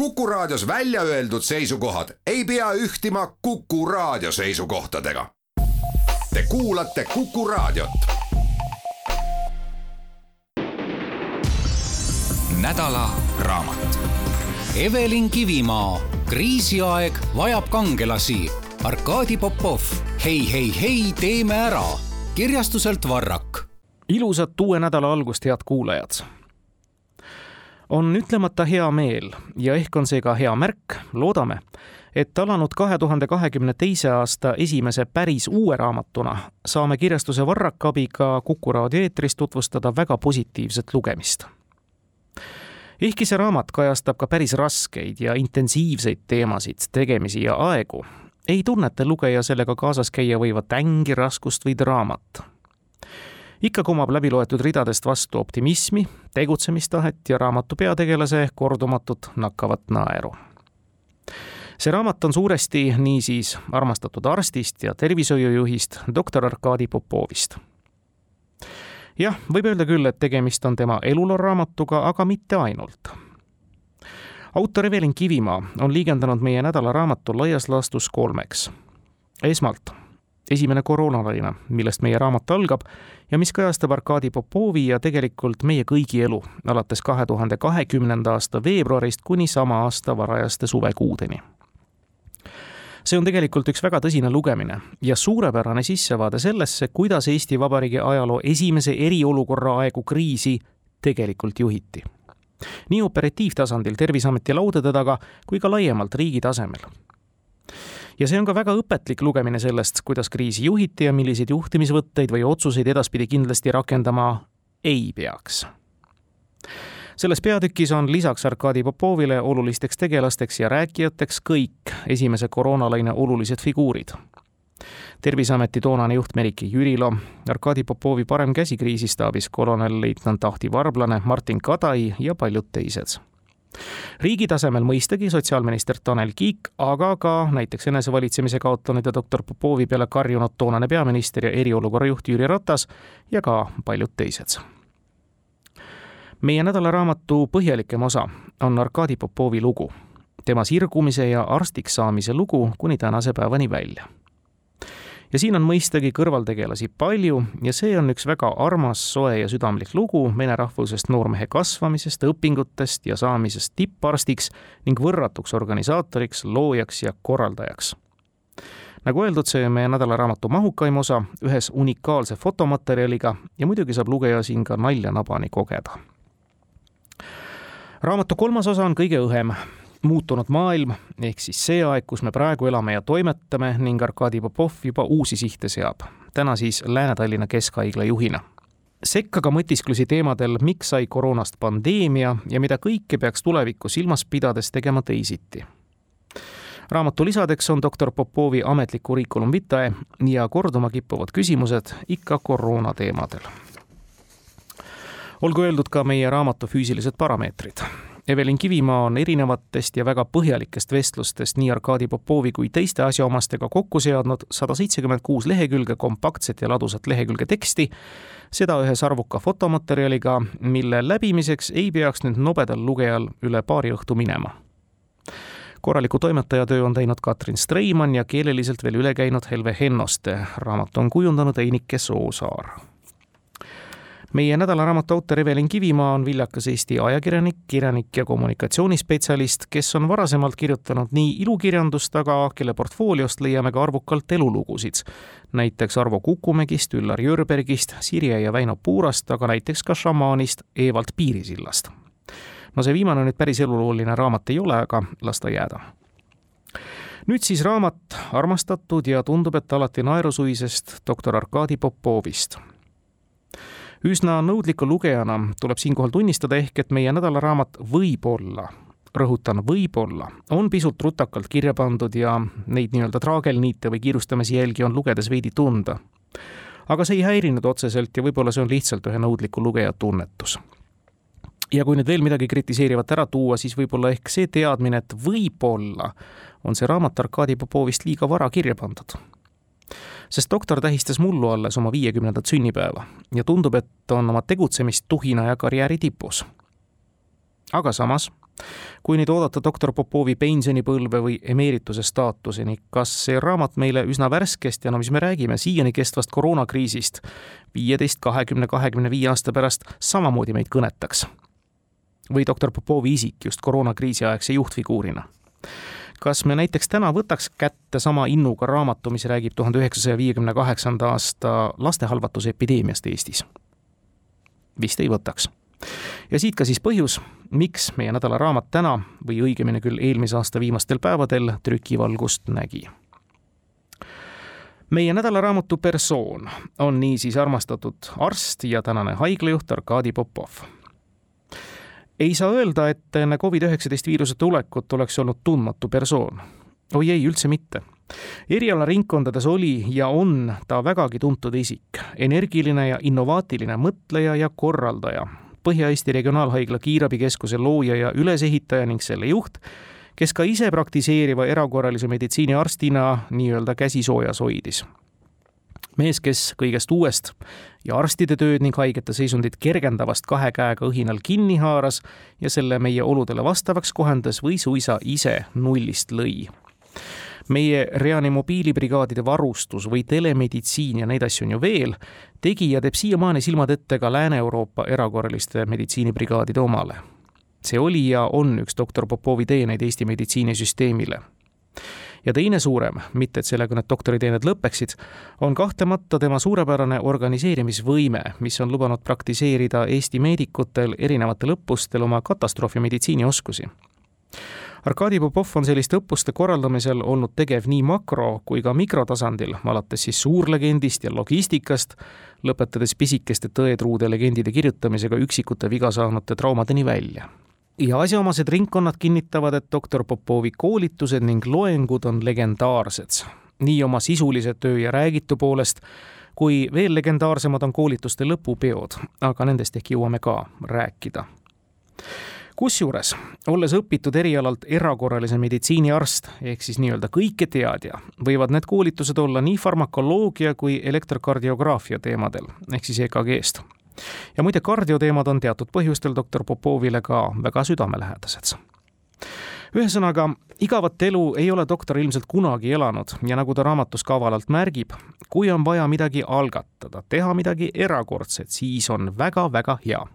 Kuku Raadios välja öeldud seisukohad ei pea ühtima Kuku Raadio seisukohtadega. Te kuulate Kuku Raadiot. nädala raamat. Evelin Kivimaa, kriisiaeg vajab kangelasi. Arkadi Popov, hei, hei, hei, teeme ära. kirjastuselt Varrak. ilusat uue nädala algust, head kuulajad on ütlemata hea meel ja ehk on see ka hea märk, loodame, et alanud kahe tuhande kahekümne teise aasta esimese päris uue raamatuna saame kirjastuse Varrak abiga Kuku raadio eetris tutvustada väga positiivset lugemist. ehkki see raamat kajastab ka päris raskeid ja intensiivseid teemasid, tegemisi ja aegu, ei tunneta lugeja sellega kaasas käia võivat ängi, raskust või draamat ikka kumab läbiloetud ridadest vastu optimismi, tegutsemistahet ja raamatu peategelase kordumatut nakkavat naeru. see raamat on suuresti niisiis armastatud arstist ja tervishoiujuhist doktor Arkadi Popovist. jah, võib öelda küll, et tegemist on tema eluloo raamatuga, aga mitte ainult autor Evelin Kivimaa on liigendanud meie nädala raamatu laias laastus kolmeks. esmalt esimene koroonalaine, millest meie raamat algab ja mis kajastab Arkadi Popovi ja tegelikult meie kõigi elu alates kahe tuhande kahekümnenda aasta veebruarist kuni sama aasta varajaste suvekuudeni. see on tegelikult üks väga tõsine lugemine ja suurepärane sissevaade sellesse, kuidas Eesti Vabariigi ajaloo esimese eriolukorra aegu kriisi tegelikult juhiti nii operatiivtasandil Terviseameti laudade taga kui ka laiemalt riigi tasemel ja see on ka väga õpetlik lugemine sellest, kuidas kriisi juhiti ja milliseid juhtimisvõtteid või otsuseid edaspidi kindlasti rakendama ei peaks. selles peatükis on lisaks Arkadi Popovile olulisteks tegelasteks ja rääkijateks kõik esimese koroonalaine olulised figuurid terviseameti toonane juht Merike Jürilo, Arkadi Popovi parem käsi kriisistaabis kolonel-leitnant Ahti Varblane, Martin Kadai ja paljud teised riigi tasemel mõistagi sotsiaalminister Tanel Kiik, aga ka näiteks enesevalitsemise kaotanud ja doktor Popovi peale karjunud toonane peaminister ja eriolukorra juht Jüri Ratas ja ka paljud teised. meie nädalaraamatu põhjalikem osa on Arkadi Popovi lugu, tema sirgumise ja arstiks saamise lugu kuni tänase päevani välja ja siin on mõistagi kõrvaltegelasi palju ja see on üks väga armas, soe ja südamlik lugu vene rahvusest noormehe kasvamisest, õpingutest ja saamisest tipparstiks ning võrratuks organisaatoriks, loojaks ja korraldajaks nagu öeldud, see meie nädalaraamatu mahukaim osa ühes unikaalse fotomaterjaliga ja muidugi saab lugeja siin ka nalja nabani kogeda. raamatu kolmas osa on kõige õhem muutunud maailm ehk siis see aeg, kus me praegu elame ja toimetame ning Arkadi Popov juba uusi sihte seab. täna siis Lääne-Tallinna Keskhaigla juhina. sekka ka mõtisklusi teemadel, miks sai koroonast pandeemia ja mida kõike peaks tulevikku silmas pidades tegema teisiti. raamatu lisadeks on doktor Popovi ametlik curriculum vitae ja korduma kippuvad küsimused ikka koroona teemadel olgu öeldud ka meie raamatu füüsilised parameetrid Evelin Kivimaa on erinevatest ja väga põhjalikest vestlustest nii Arkadi Popovi kui teiste asjaomastega kokku seadnud sada seitsekümmend kuus lehekülge kompaktset ja ladusat lehekülge teksti, seda ühes arvuka fotomaterjaliga, mille läbimiseks ei peaks nüüd nobedal lugejal üle paari õhtu minema korraliku toimetajatöö on teinud Katrin Streimann ja keeleliselt veel üle käinud Helve Hennoste. raamatu on kujundanud Einike Soosaar meie nädalaraamatu autor Evelin Kivimaa on viljakas Eesti ajakirjanik, kirjanik ja kommunikatsioonispetsialist, kes on varasemalt kirjutanud nii ilukirjandust, aga kelle portfooliost leiame ka arvukalt elulugusid. näiteks Arvo Kukumägist, Üllar Jürbergist, Sirje ja Väino Puurast, aga näiteks ka šamaanist Evald Piirisillast. no see viimane nüüd päris elulooline raamat ei ole, aga las ta jääda nüüd siis raamat armastatud ja tundub, et alati naerusuisest doktor Arkadi Popovist üsna nõudliku lugejana tuleb siinkohal tunnistada ehk, et meie nädalaraamat võib-olla rõhutan, võib-olla, on pisut rutakalt kirja pandud ja neid nii-öelda traagelniite või kiirustamise jälgi on lugedes veidi tunda. aga see ei häirinud otseselt ja võib-olla see on lihtsalt ühe nõudliku lugeja tunnetus. ja kui nüüd veel midagi kritiseerivat ära tuua, siis võib-olla ehk see teadmine, et võib-olla on see raamat Arkadi Popovist liiga vara kirja pandud sest doktor tähistas mullu alles oma viiekümnendat sünnipäeva ja tundub, et on oma tegutsemist tuhina ja karjääri tipus. aga samas kui nüüd oodata doktor Popovi pensionipõlve või emeerituse staatuseni, kas see raamat meile üsna värskest ja no mis me räägime, siiani kestvast koroonakriisist viieteist, kahekümne, kahekümne viie aasta pärast samamoodi meid kõnetaks? või doktor Popovi isik just koroonakriisi aegse juhtfiguurina? Kas me näiteks täna võtaks kätte sama innuga raamatu, mis räägib tuhande üheksasaja viiekümne kaheksanda aasta lastehalvatuse epideemiast Eestis? vist ei võtaks ja siit ka siis põhjus, miks meie nädala raamat täna või õigemini küll eelmise aasta viimastel päevadel trükivalgust nägi. meie nädalaraamatu persoon on niisiis armastatud arst ja tänane haiglajuht Arkadi Popov. Ei saa öelda, et enne Covid-19 viiruse tulekut oleks olnud tundmatu persoon. oi ei, üldse mitte erialaringkondades oli ja on ta vägagi tuntud isik, energiline ja innovaatiline mõtleja ja korraldaja, Põhja-Eesti Regionaalhaigla kiirabikeskuse looja ja ülesehitaja ning selle juht, kes ka ise praktiseeriva erakorralise meditsiini arstina nii-öelda käsi soojas hoidis. Mees, kes kõigest uuest ja arstide tööd ning haigete seisundit kergendavast kahe käega õhinal kinni haaras ja selle meie oludele vastavaks kohendas või suisa ise nullist lõi meie reanimobiilibrigaadide varustus või telemeditsiin ja neid asju on ju veel, tegi ja teeb siiamaani silmad ette ka Lääne-Euroopa erakorraliste meditsiinibrigaadide omale. see oli ja on üks doktor Popovi teeneid Eesti meditsiinisüsteemile ja teine suurem, mitte et sellega need doktoriteened lõpeksid, on kahtlemata tema suurepärane organiseerimisvõime, mis on lubanud praktiseerida Eesti meedikutel erinevatel õppustel oma katastroofimeditsiini oskusi Arkadi Popov on selliste õppuste korraldamisel olnud tegev nii makro- kui ka mikrotasandil, alates siis suurlegendist ja logistikast, lõpetades pisikeste tõetruude legendide kirjutamisega üksikute viga saanute traumadeni välja. Ja asjaomased ringkonnad kinnitavad, et doktor Popovi koolitused ning loengud on legendaarsed, nii oma sisulise töö ja räägitu poolest, kui veel legendaarsemad on koolituste lõpupeod, aga nendest ehk jõuame ka rääkida kusjuures, olles õpitud erialalt erakorralise meditsiini arst ehk siis nii-öelda kõiketeadja, võivad need koolitused olla nii farmakoloogia kui elektrokardiograafia teemadel ehk siis EKG-st. Ja muide, kardioteemad on teatud põhjustel doktor Popovile ka väga südamelähedased ühesõnaga, igavat elu ei ole doktor ilmselt kunagi elanud ja nagu ta raamatus ka avalalt märgib, kui on vaja midagi algatada, teha midagi erakordset, siis on väga-väga hea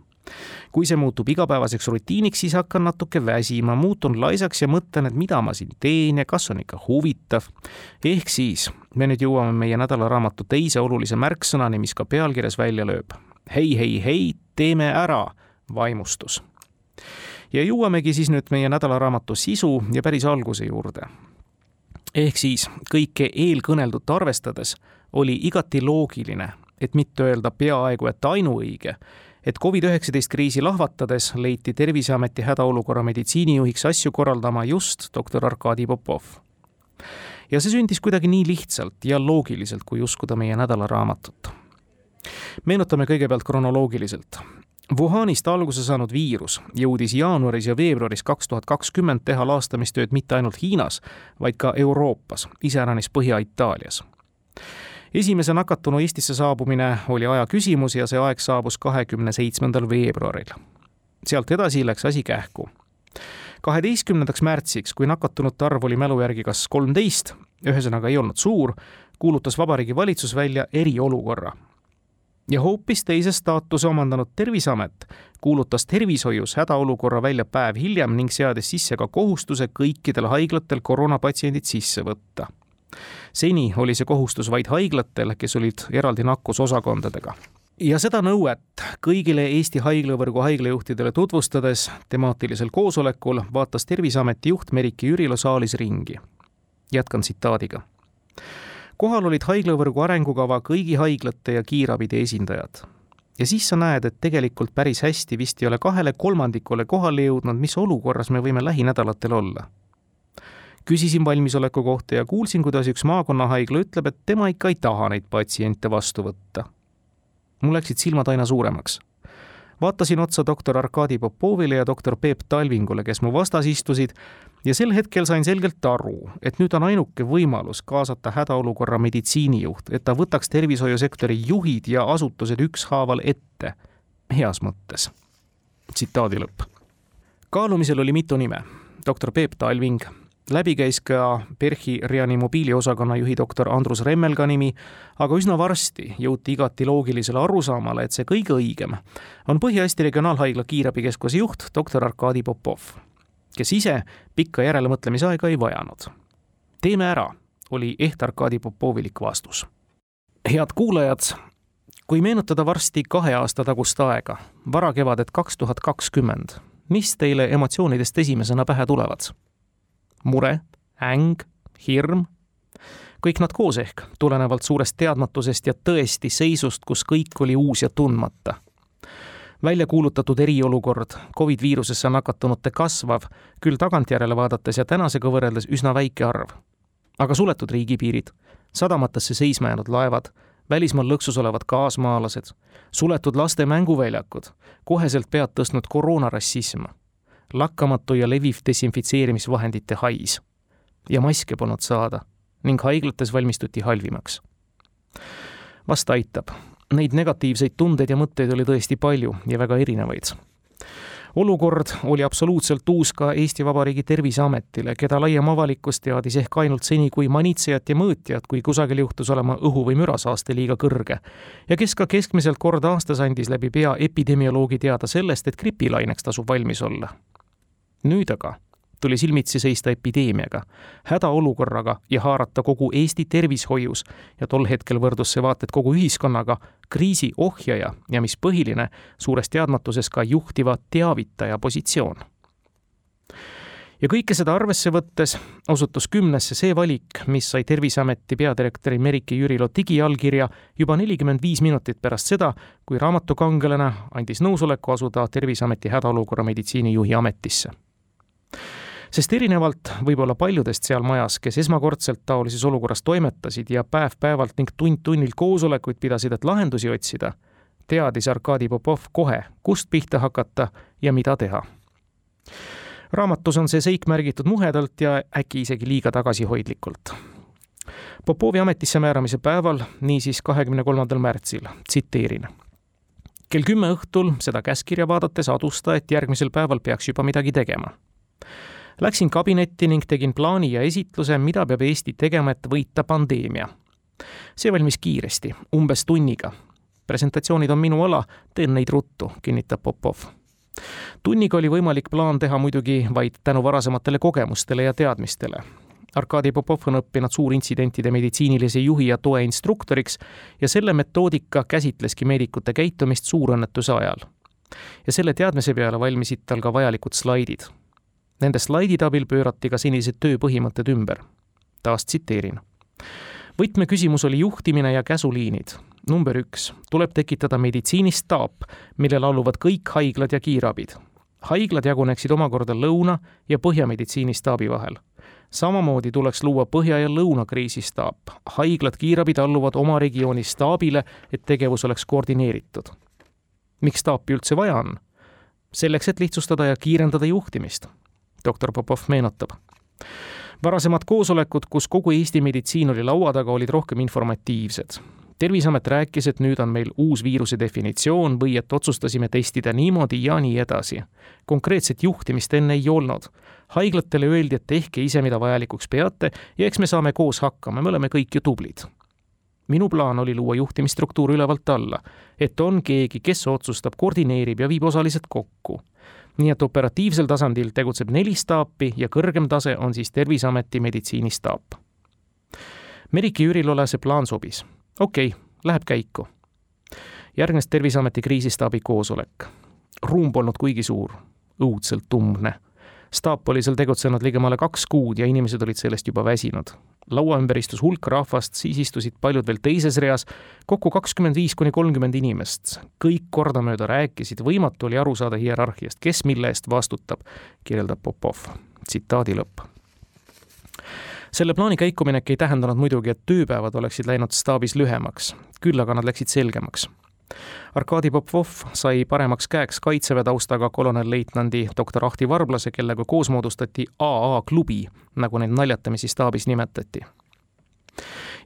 kui see muutub igapäevaseks rutiiniks, siis hakkan natuke väsima, muutun laisaks ja mõtlen, et mida ma siin teen ja kas on ikka huvitav. ehk siis me nüüd jõuame meie nädalaraamatu teise olulise märksõnani, mis ka pealkirjas välja lööb. Hei, hei, hei, teeme ära, vaimustus. ja jõuamegi siis nüüd meie nädalaraamatu sisu ja päris alguse juurde ehk siis kõike eelkõneldut arvestades oli igati loogiline, et mitte öelda peaaegu et ainuõige, et Covid-19 kriisi lahvatades leiti Terviseameti hädaolukorra meditsiinijuhiks asju korraldama just doktor Arkadi Popov. ja see sündis kuidagi nii lihtsalt ja loogiliselt, kui uskuda meie nädalaraamatut. Meenutame kõigepealt kronoloogiliselt. Wuhanist alguse saanud viirus jõudis jaanuaris ja veebruaris kaks tuhat kakskümmend teha laastamistööd mitte ainult Hiinas, vaid ka Euroopas, iseäranis Põhja-Itaalias esimese nakatunu Eestisse saabumine oli aja küsimus ja see aeg saabus kahekümne seitsmendal veebruaril. sealt edasi läks asi kähku. kaheteistkümnendaks märtsiks, kui nakatunute arv oli mälu järgi kas kolmteist, ühesõnaga ei olnud suur, kuulutas Vabariigi Valitsus välja eriolukorra. Ja hoopis teise staatuse omandanud Terviseamet kuulutas tervishoius hädaolukorra välja päev hiljem ning seadis sisse ka kohustuse kõikidel haiglatel koroonapatsiendid sisse võtta seni oli see kohustus vaid haiglatel, kes olid eraldi nakkusosakondadega ja seda nõuet kõigile Eesti haiglavõrgu haiglajuhtidele tutvustades temaatilisel koosolekul vaatas Terviseameti juht Merike Jürilo saalis ringi. jätkan tsitaadiga. Kohal olid haiglavõrgu arengukava kõigi haiglate ja kiirabide esindajad. ja siis sa näed, et tegelikult päris hästi vist ei ole kahele kolmandikule kohale jõudnud, mis olukorras me võime lähinädalatel olla küsisin valmisoleku kohta ja kuulsin, kuidas üks maakonnahaigla ütleb, et tema ikka ei taha neid patsiente vastu võtta. mul läksid silmad aina suuremaks. Vaatasin otsa doktor Arkadi Popovile ja doktor Peep Talvingule, kes mu vastas istusid ja sel hetkel sain selgelt aru, et nüüd on ainuke võimalus kaasata hädaolukorra meditsiinijuht, et ta võtaks tervishoiusektori juhid ja asutused ükshaaval ette, heas mõttes. tsitaadi lõpp kaalumisel oli mitu nime. doktor Peep Talving, läbi käis ka PERHi reanimobiili osakonna juhi doktor Andrus Remmelga nimi, aga üsna varsti jõuti igati loogilisele arusaamale, et see kõige õigem on Põhja-Eesti Regionaalhaigla kiirabikeskuse juht doktor Arkadi Popov, kes ise pikka järelemõtlemisaega ei vajanud. teeme ära, oli eht Arkadi Popovilik vastus. head kuulajad, kui meenutada varsti kahe aasta tagust aega, varakevadet kaks tuhat kakskümmend, mis teile emotsioonidest esimesena pähe tulevad? Mure, äng, hirm, kõik nad koos ehk, tulenevalt suurest teadmatusest ja tõesti seisust, kus kõik oli uus ja tundmata. välja kuulutatud eriolukord, Covid viirusesse nakatunute kasvav, küll tagantjärele vaadates ja tänasega võrreldes üsna väike arv. aga suletud riigipiirid, sadamatesse seisma jäänud laevad, välismaal lõksus olevad kaasmaalased, suletud laste mänguväljakud, koheselt pead tõstnud koroonarassism lakkamatu ja leviv desinfitseerimisvahendite hais. ja maske polnud saada ning haiglates valmistuti halvimaks. vast aitab, neid negatiivseid tundeid ja mõtteid oli tõesti palju ja väga erinevaid olukord oli absoluutselt uus ka Eesti Vabariigi Terviseametile, keda laiem avalikkus teadis ehk ainult seni kui manitsejat ja mõõtjat, kui kusagil juhtus olema õhu- või mürasaaste liiga kõrge. ja kes ka keskmiselt kord aastas andis läbi pea epidemioloogi teada sellest, et gripilaineks tasub valmis olla nüüd aga tuli silmitsi seista epideemiaga, hädaolukorraga ja haarata kogu Eesti tervishoius ja tol hetkel võrdus see vaat et kogu ühiskonnaga kriisi ohjaja ja mis põhiline, suures teadmatuses ka juhtiva teavitaja positsioon. ja kõike seda arvesse võttes osutus kümnesse see valik, mis sai Terviseameti peadirektori Merike Jürilo digiallkirja juba nelikümmend viis minutit pärast seda, kui raamatukangelane andis nõusoleku asuda Terviseameti hädaolukorra meditsiinijuhi ametisse sest erinevalt võib-olla paljudest seal majas, kes esmakordselt taolises olukorras toimetasid ja päev-päevalt ning tund-tunnilt koosolekuid pidasid, et lahendusi otsida, teadis Arkadi Popov kohe, kust pihta hakata ja mida teha. raamatus on see seik märgitud muhedalt ja äkki isegi liiga tagasihoidlikult. Popovi ametisse määramise päeval, niisiis kahekümne kolmandal märtsil, tsiteerin kell kümme õhtul seda käskkirja vaadates adus ta, et järgmisel päeval peaks juba midagi tegema Läksin kabinetti ning tegin plaani ja esitluse, mida peab Eesti tegema, et võita pandeemia. see valmis kiiresti, umbes tunniga. presentatsioonid on minu ala, teen neid ruttu, kinnitab Popov. tunniga oli võimalik plaan teha muidugi vaid tänu varasematele kogemustele ja teadmistele. Arkadi Popov on õppinud suurintsidentide meditsiinilise juhi ja toe instruktoriks ja selle metoodika käsitleski meedikute käitumist suurõnnetuse ajal. ja selle teadmise peale valmisid tal ka vajalikud slaidid Nende slaidide abil pöörati ka senised tööpõhimõtted ümber. taas tsiteerin. võtmeküsimus oli juhtimine ja käsuliinid. number üks, tuleb tekitada meditsiinistaap, millele alluvad kõik haiglad ja kiirabid. haiglad jaguneksid omakorda lõuna- ja põhjameditsiinistaabi vahel. samamoodi tuleks luua põhja- ja lõunakriisistaap. haiglad, kiirabid alluvad oma regiooni staabile, et tegevus oleks koordineeritud. miks staapi üldse vaja on? selleks, et lihtsustada ja kiirendada juhtimist doktor Popov meenutab. varasemad koosolekud, kus kogu Eesti meditsiin oli laua taga, olid rohkem informatiivsed. terviseamet rääkis, et nüüd on meil uus viiruse definitsioon või et otsustasime testida niimoodi ja nii edasi. konkreetset juhtimist enne ei olnud. haiglatele öeldi, et tehke ise, mida vajalikuks peate ja eks me saame koos hakkama, me oleme kõik ju tublid minu plaan oli luua juhtimisstruktuur ülevalt alla, et on keegi, kes otsustab, koordineerib ja viib osalised kokku nii et operatiivsel tasandil tegutseb neli staapi ja kõrgem tase on siis Terviseameti meditsiinistaap. Merike Jürilole see plaan sobis. okei okay,, läheb käiku. järgnes Terviseameti kriisistaabi koosolek. ruum polnud kuigi suur, õudselt umbne staap oli seal tegutsenud ligemale kaks kuud ja inimesed olid sellest juba väsinud. laua ümber istus hulk rahvast, siis istusid paljud veel teises reas, kokku kakskümmend viis kuni kolmkümmend inimest. kõik kordamööda rääkisid, võimatu oli aru saada hierarhiast, kes mille eest vastutab, kirjeldab Popov. tsitaadi lõpp selle plaani käikuminek ei tähendanud muidugi, et tööpäevad oleksid läinud staabis lühemaks, küll aga nad läksid selgemaks Arkadi Popov sai paremaks käeks kaitseväe taustaga kolonelleitnandi doktor Ahti Varblase, kellega koos moodustati AA klubi, nagu neid naljatamisi staabis nimetati.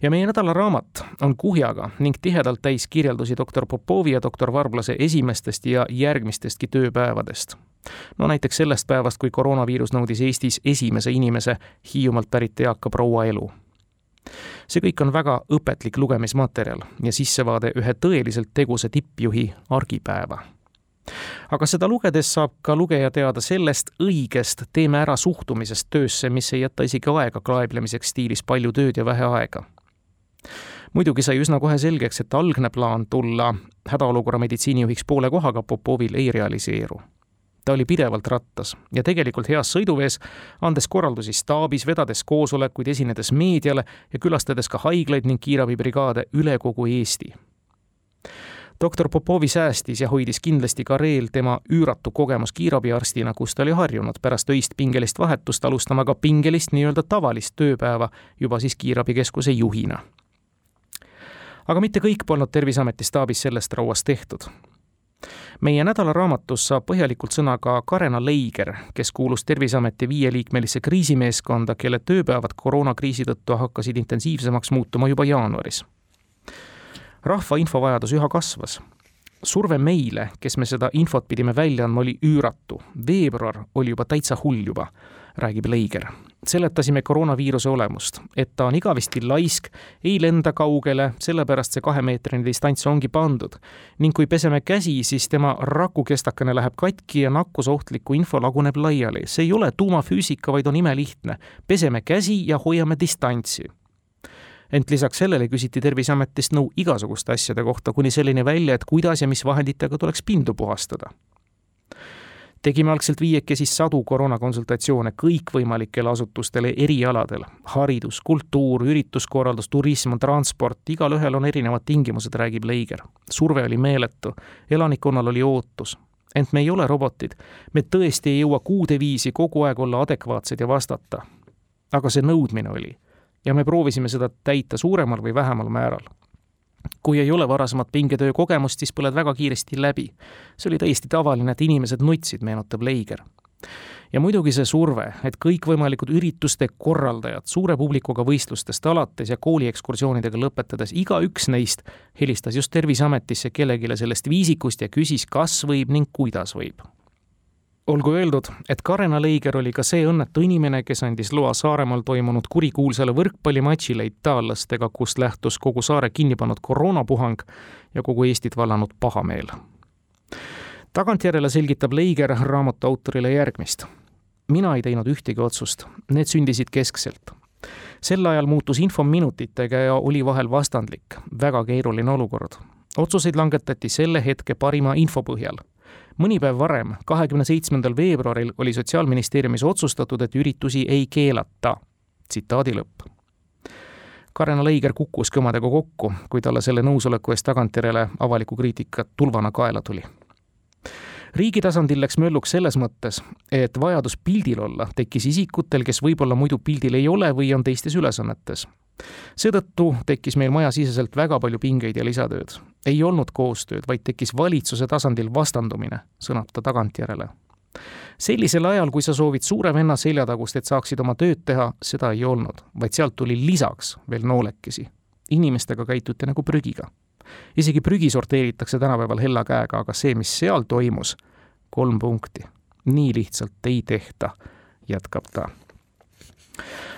ja meie nädala raamat on kuhjaga ning tihedalt täis kirjeldusi doktor Popovi ja doktor Varblase esimestest ja järgmistestki tööpäevadest no näiteks sellest päevast, kui koroonaviirus nõudis Eestis esimese inimese Hiiumaalt pärit eaka proua elu. See kõik on väga õpetlik lugemismaterjal ja sissevaade ühe tõeliselt tegusa tippjuhi argipäeva aga seda lugedes saab ka lugeja teada sellest õigest teeme ära suhtumisest töösse, mis ei jäta isegi aega klaeblemiseks stiilis palju tööd ja vähe aega. muidugi sai üsna kohe selgeks, et algne plaan tulla hädaolukorra meditsiinijuhiks poole kohaga Popovil ei realiseeru ta oli pidevalt rattas ja tegelikult heas sõiduvees, andes korraldusi staabis, vedades koosolekuid, esinedes meediale ja külastades ka haiglaid ning kiirabibrigaade üle kogu Eesti doktor Popovi säästis ja hoidis kindlasti kareel tema üüratu kogemus kiirabiarstina, kus ta oli harjunud pärast öist pingelist vahetust alustama ka pingelist nii-öelda tavalist tööpäeva juba siis kiirabikeskuse juhina. aga mitte kõik polnud Terviseameti staabis sellest rauast tehtud meie nädalaraamatus saab põhjalikult sõna ka Karena Leiger, kes kuulus Terviseameti viieliikmelisse kriisimeeskonda, kelle tööpäevad koroonakriisi tõttu hakkasid intensiivsemaks muutuma juba jaanuaris rahva infovajadus üha kasvas. surve meile, kes me seda infot pidime välja andma, oli üüratu. veebruar oli juba täitsa hull juba, räägib Leiger. seletasime koroonaviiruse olemust, et ta on igavesti laisk, ei lenda kaugele, sellepärast see kahemeetrine distants ongi pandud. ning kui peseme käsi, siis tema rakukestakene läheb katki ja nakkusohtlikku info laguneb laiali. see ei ole tuumafüüsika, vaid on imelihtne. peseme käsi ja hoiame distantsi ent lisaks sellele küsiti Terviseametist nõu igasuguste asjade kohta, kuni selleni välja, et kuidas ja mis vahenditega tuleks pindu puhastada. Tegime algselt viiekesi sadu koroonakonsultatsioone kõikvõimalikele asutustele erialadel, haridus, kultuur, ürituskorraldus, turism, transport, igalühel on erinevad tingimused, räägib Leiger. surve oli meeletu, elanikkonnal oli ootus, ent me ei ole robotid. me tõesti ei jõua kuude viisi kogu aeg olla adekvaatsed ja vastata. aga see nõudmine oli ja me proovisime seda täita suuremal või vähemal määral. Kui ei ole varasemat pingetöö kogemust, siis põled väga kiiresti läbi. see oli täiesti tavaline, et inimesed nutsid, meenutab Leiger. ja muidugi see surve, et kõikvõimalikud ürituste korraldajad, suure publikuga võistlustest alates ja kooliekskursioonidega lõpetades, igaüks neist helistas just Terviseametisse kellelegi sellest viisikust ja küsis, kas võib ning kuidas võib olgu öeldud, et Karena Leiger oli ka see õnnetu inimene, kes andis loa Saaremaal toimunud kurikuulsale võrkpallimatšile itaallastega, kust lähtus kogu saare kinni pannud koroonapuhang ja kogu Eestit vallanud pahameel. tagantjärele selgitab Leiger raamatu autorile järgmist. mina ei teinud ühtegi otsust, need sündisid keskselt sel ajal muutus info minutitega ja oli vahel vastandlik, väga keeruline olukord. otsuseid langetati selle hetke parima info põhjal mõni päev varem, kahekümne seitsmendal veebruaril oli Sotsiaalministeeriumis otsustatud, et üritusi ei keelata. tsitaadi lõpp. Karena Leiger kukkuski omadega kokku, kui talle selle nõusoleku eest tagantjärele avalikku kriitikat tulvana kaela tuli riigi tasandil läks mölluks selles mõttes, et vajadus pildil olla tekkis isikutel, kes võib-olla muidu pildil ei ole või on teistes ülesannetes seetõttu tekkis meil majasiseselt väga palju pingeid ja lisatööd. ei olnud koostööd, vaid tekkis valitsuse tasandil vastandumine, sõnab ta tagantjärele. sellisel ajal, kui sa soovid suure venna seljatagust, et saaksid oma tööd teha, seda ei olnud, vaid sealt tuli lisaks veel noolekesi. inimestega käituti nagu prügiga. isegi prügi sorteeritakse tänapäeval hella käega, aga see, mis seal toimus, kolm punkti. nii lihtsalt ei tehta, jätkab ta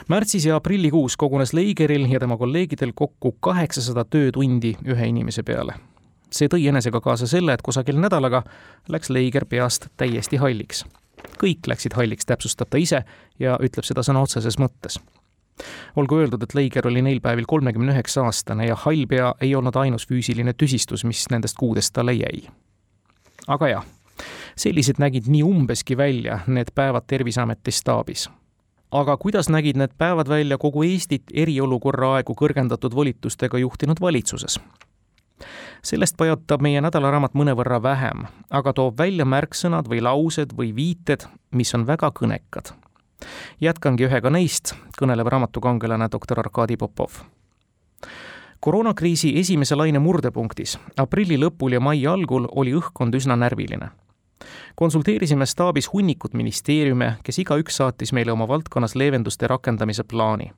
märtsis ja aprillikuus kogunes Leigeril ja tema kolleegidel kokku kaheksasada töötundi ühe inimese peale. see tõi enesega kaasa selle, et kusagil nädalaga läks Leiger peast täiesti halliks. kõik läksid halliks, täpsustab ta ise ja ütleb seda sõna otseses mõttes olgu öeldud, et Leiger oli neil päevil kolmekümne üheksa aastane ja hall pea ei olnud ainus füüsiline tüsistus, mis nendest kuudest talle jäi. aga jah, sellised nägid nii umbeski välja need päevad Terviseameti staabis aga kuidas nägid need päevad välja kogu Eestit eriolukorra aegu kõrgendatud volitustega juhtinud valitsuses? sellest pajatab meie nädalaraamat mõnevõrra vähem, aga toob välja märksõnad või laused või viited, mis on väga kõnekad. jätkangi ühega neist, kõneleb raamatukangelane doktor Arkadi Popov koroonakriisi esimese laine murdepunktis aprilli lõpul ja mai algul oli õhkkond üsna närviline konsulteerisime staabis hunnikut ministeeriume, kes igaüks saatis meile oma valdkonnas leevenduste rakendamise plaani.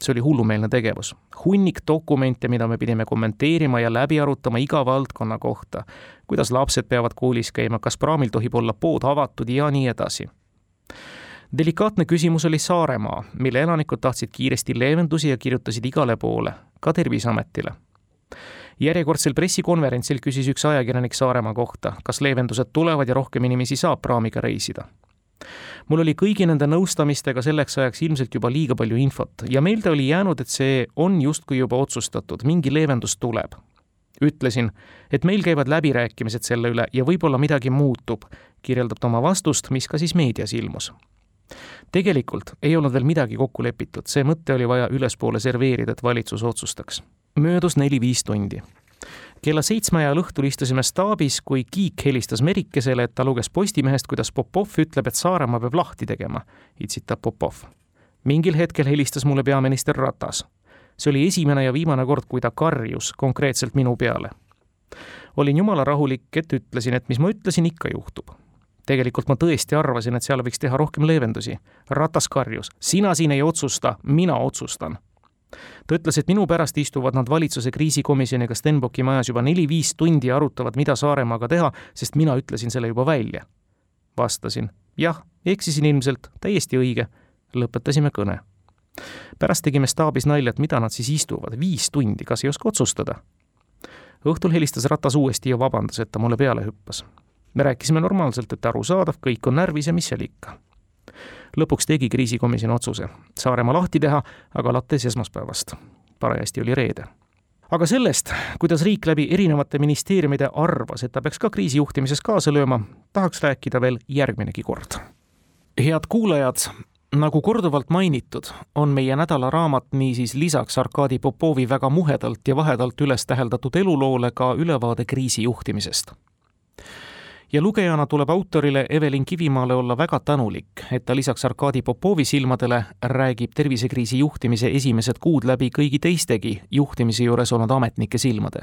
see oli hullumeelne tegevus. hunnik dokumente, mida me pidime kommenteerima ja läbi arutama iga valdkonna kohta. kuidas lapsed peavad koolis käima, kas praamil tohib olla pood avatud ja nii edasi. delikaatne küsimus oli Saaremaa, mille elanikud tahtsid kiiresti leevendusi ja kirjutasid igale poole, ka Terviseametile järjekordsel pressikonverentsil küsis üks ajakirjanik Saaremaa kohta, kas leevendused tulevad ja rohkem inimesi saab praamiga reisida mul oli kõigi nende nõustamistega selleks ajaks ilmselt juba liiga palju infot ja meelde oli jäänud, et see on justkui juba otsustatud, mingi leevendus tuleb. ütlesin, et meil käivad läbirääkimised selle üle ja võib-olla midagi muutub, kirjeldab ta oma vastust, mis ka siis meedias ilmus. Tegelikult ei olnud veel midagi kokku lepitud, see mõte oli vaja ülespoole serveerida, et valitsus otsustaks. möödus neli-viis tundi kella seitsme ajal õhtul istusime staabis, kui Kiik helistas Merikesele, et ta luges Postimehest, kuidas Popov ütleb, et Saaremaa peab lahti tegema, itsitab Popov. mingil hetkel helistas mulle peaminister Ratas. see oli esimene ja viimane kord, kui ta karjus konkreetselt minu peale. olin jumala rahulik, et ütlesin, et mis ma ütlesin, ikka juhtub tegelikult ma tõesti arvasin, et seal võiks teha rohkem leevendusi. Ratas karjus, sina siin ei otsusta, mina otsustan ta ütles, et minu pärast istuvad nad valitsuse kriisikomisjoniga Stenbocki majas juba neli-viis tundi ja arutavad, mida Saaremaaga teha, sest mina ütlesin selle juba välja. vastasin, jah, eksisin ilmselt, täiesti õige. lõpetasime kõne. pärast tegime staabis nalja, et mida nad siis istuvad, viis tundi, kas ei oska otsustada? õhtul helistas Ratas uuesti ja vabandas, et ta mulle peale hüppas. Me rääkisime normaalselt, et arusaadav, kõik on närvis ja mis seal ikka lõpuks tegi kriisikomisjon otsuse Saaremaa lahti teha, aga alates esmaspäevast. parajasti oli reede aga sellest, kuidas riik läbi erinevate ministeeriumide arvas, et ta peaks ka kriisi juhtimises kaasa lööma, tahaks rääkida veel järgminegi kord. head kuulajad, nagu korduvalt mainitud, on meie nädalaraamat niisiis lisaks Arkadi Popovi väga muhedalt ja vahedalt üles täheldatud eluloole ka ülevaade kriisi juhtimisest ja lugejana tuleb autorile Evelin Kivimaale olla väga tänulik, et ta lisaks Arkadi Popovi silmadele räägib tervisekriisi juhtimise esimesed kuud läbi kõigi teistegi juhtimise juures olnud ametnike silmade.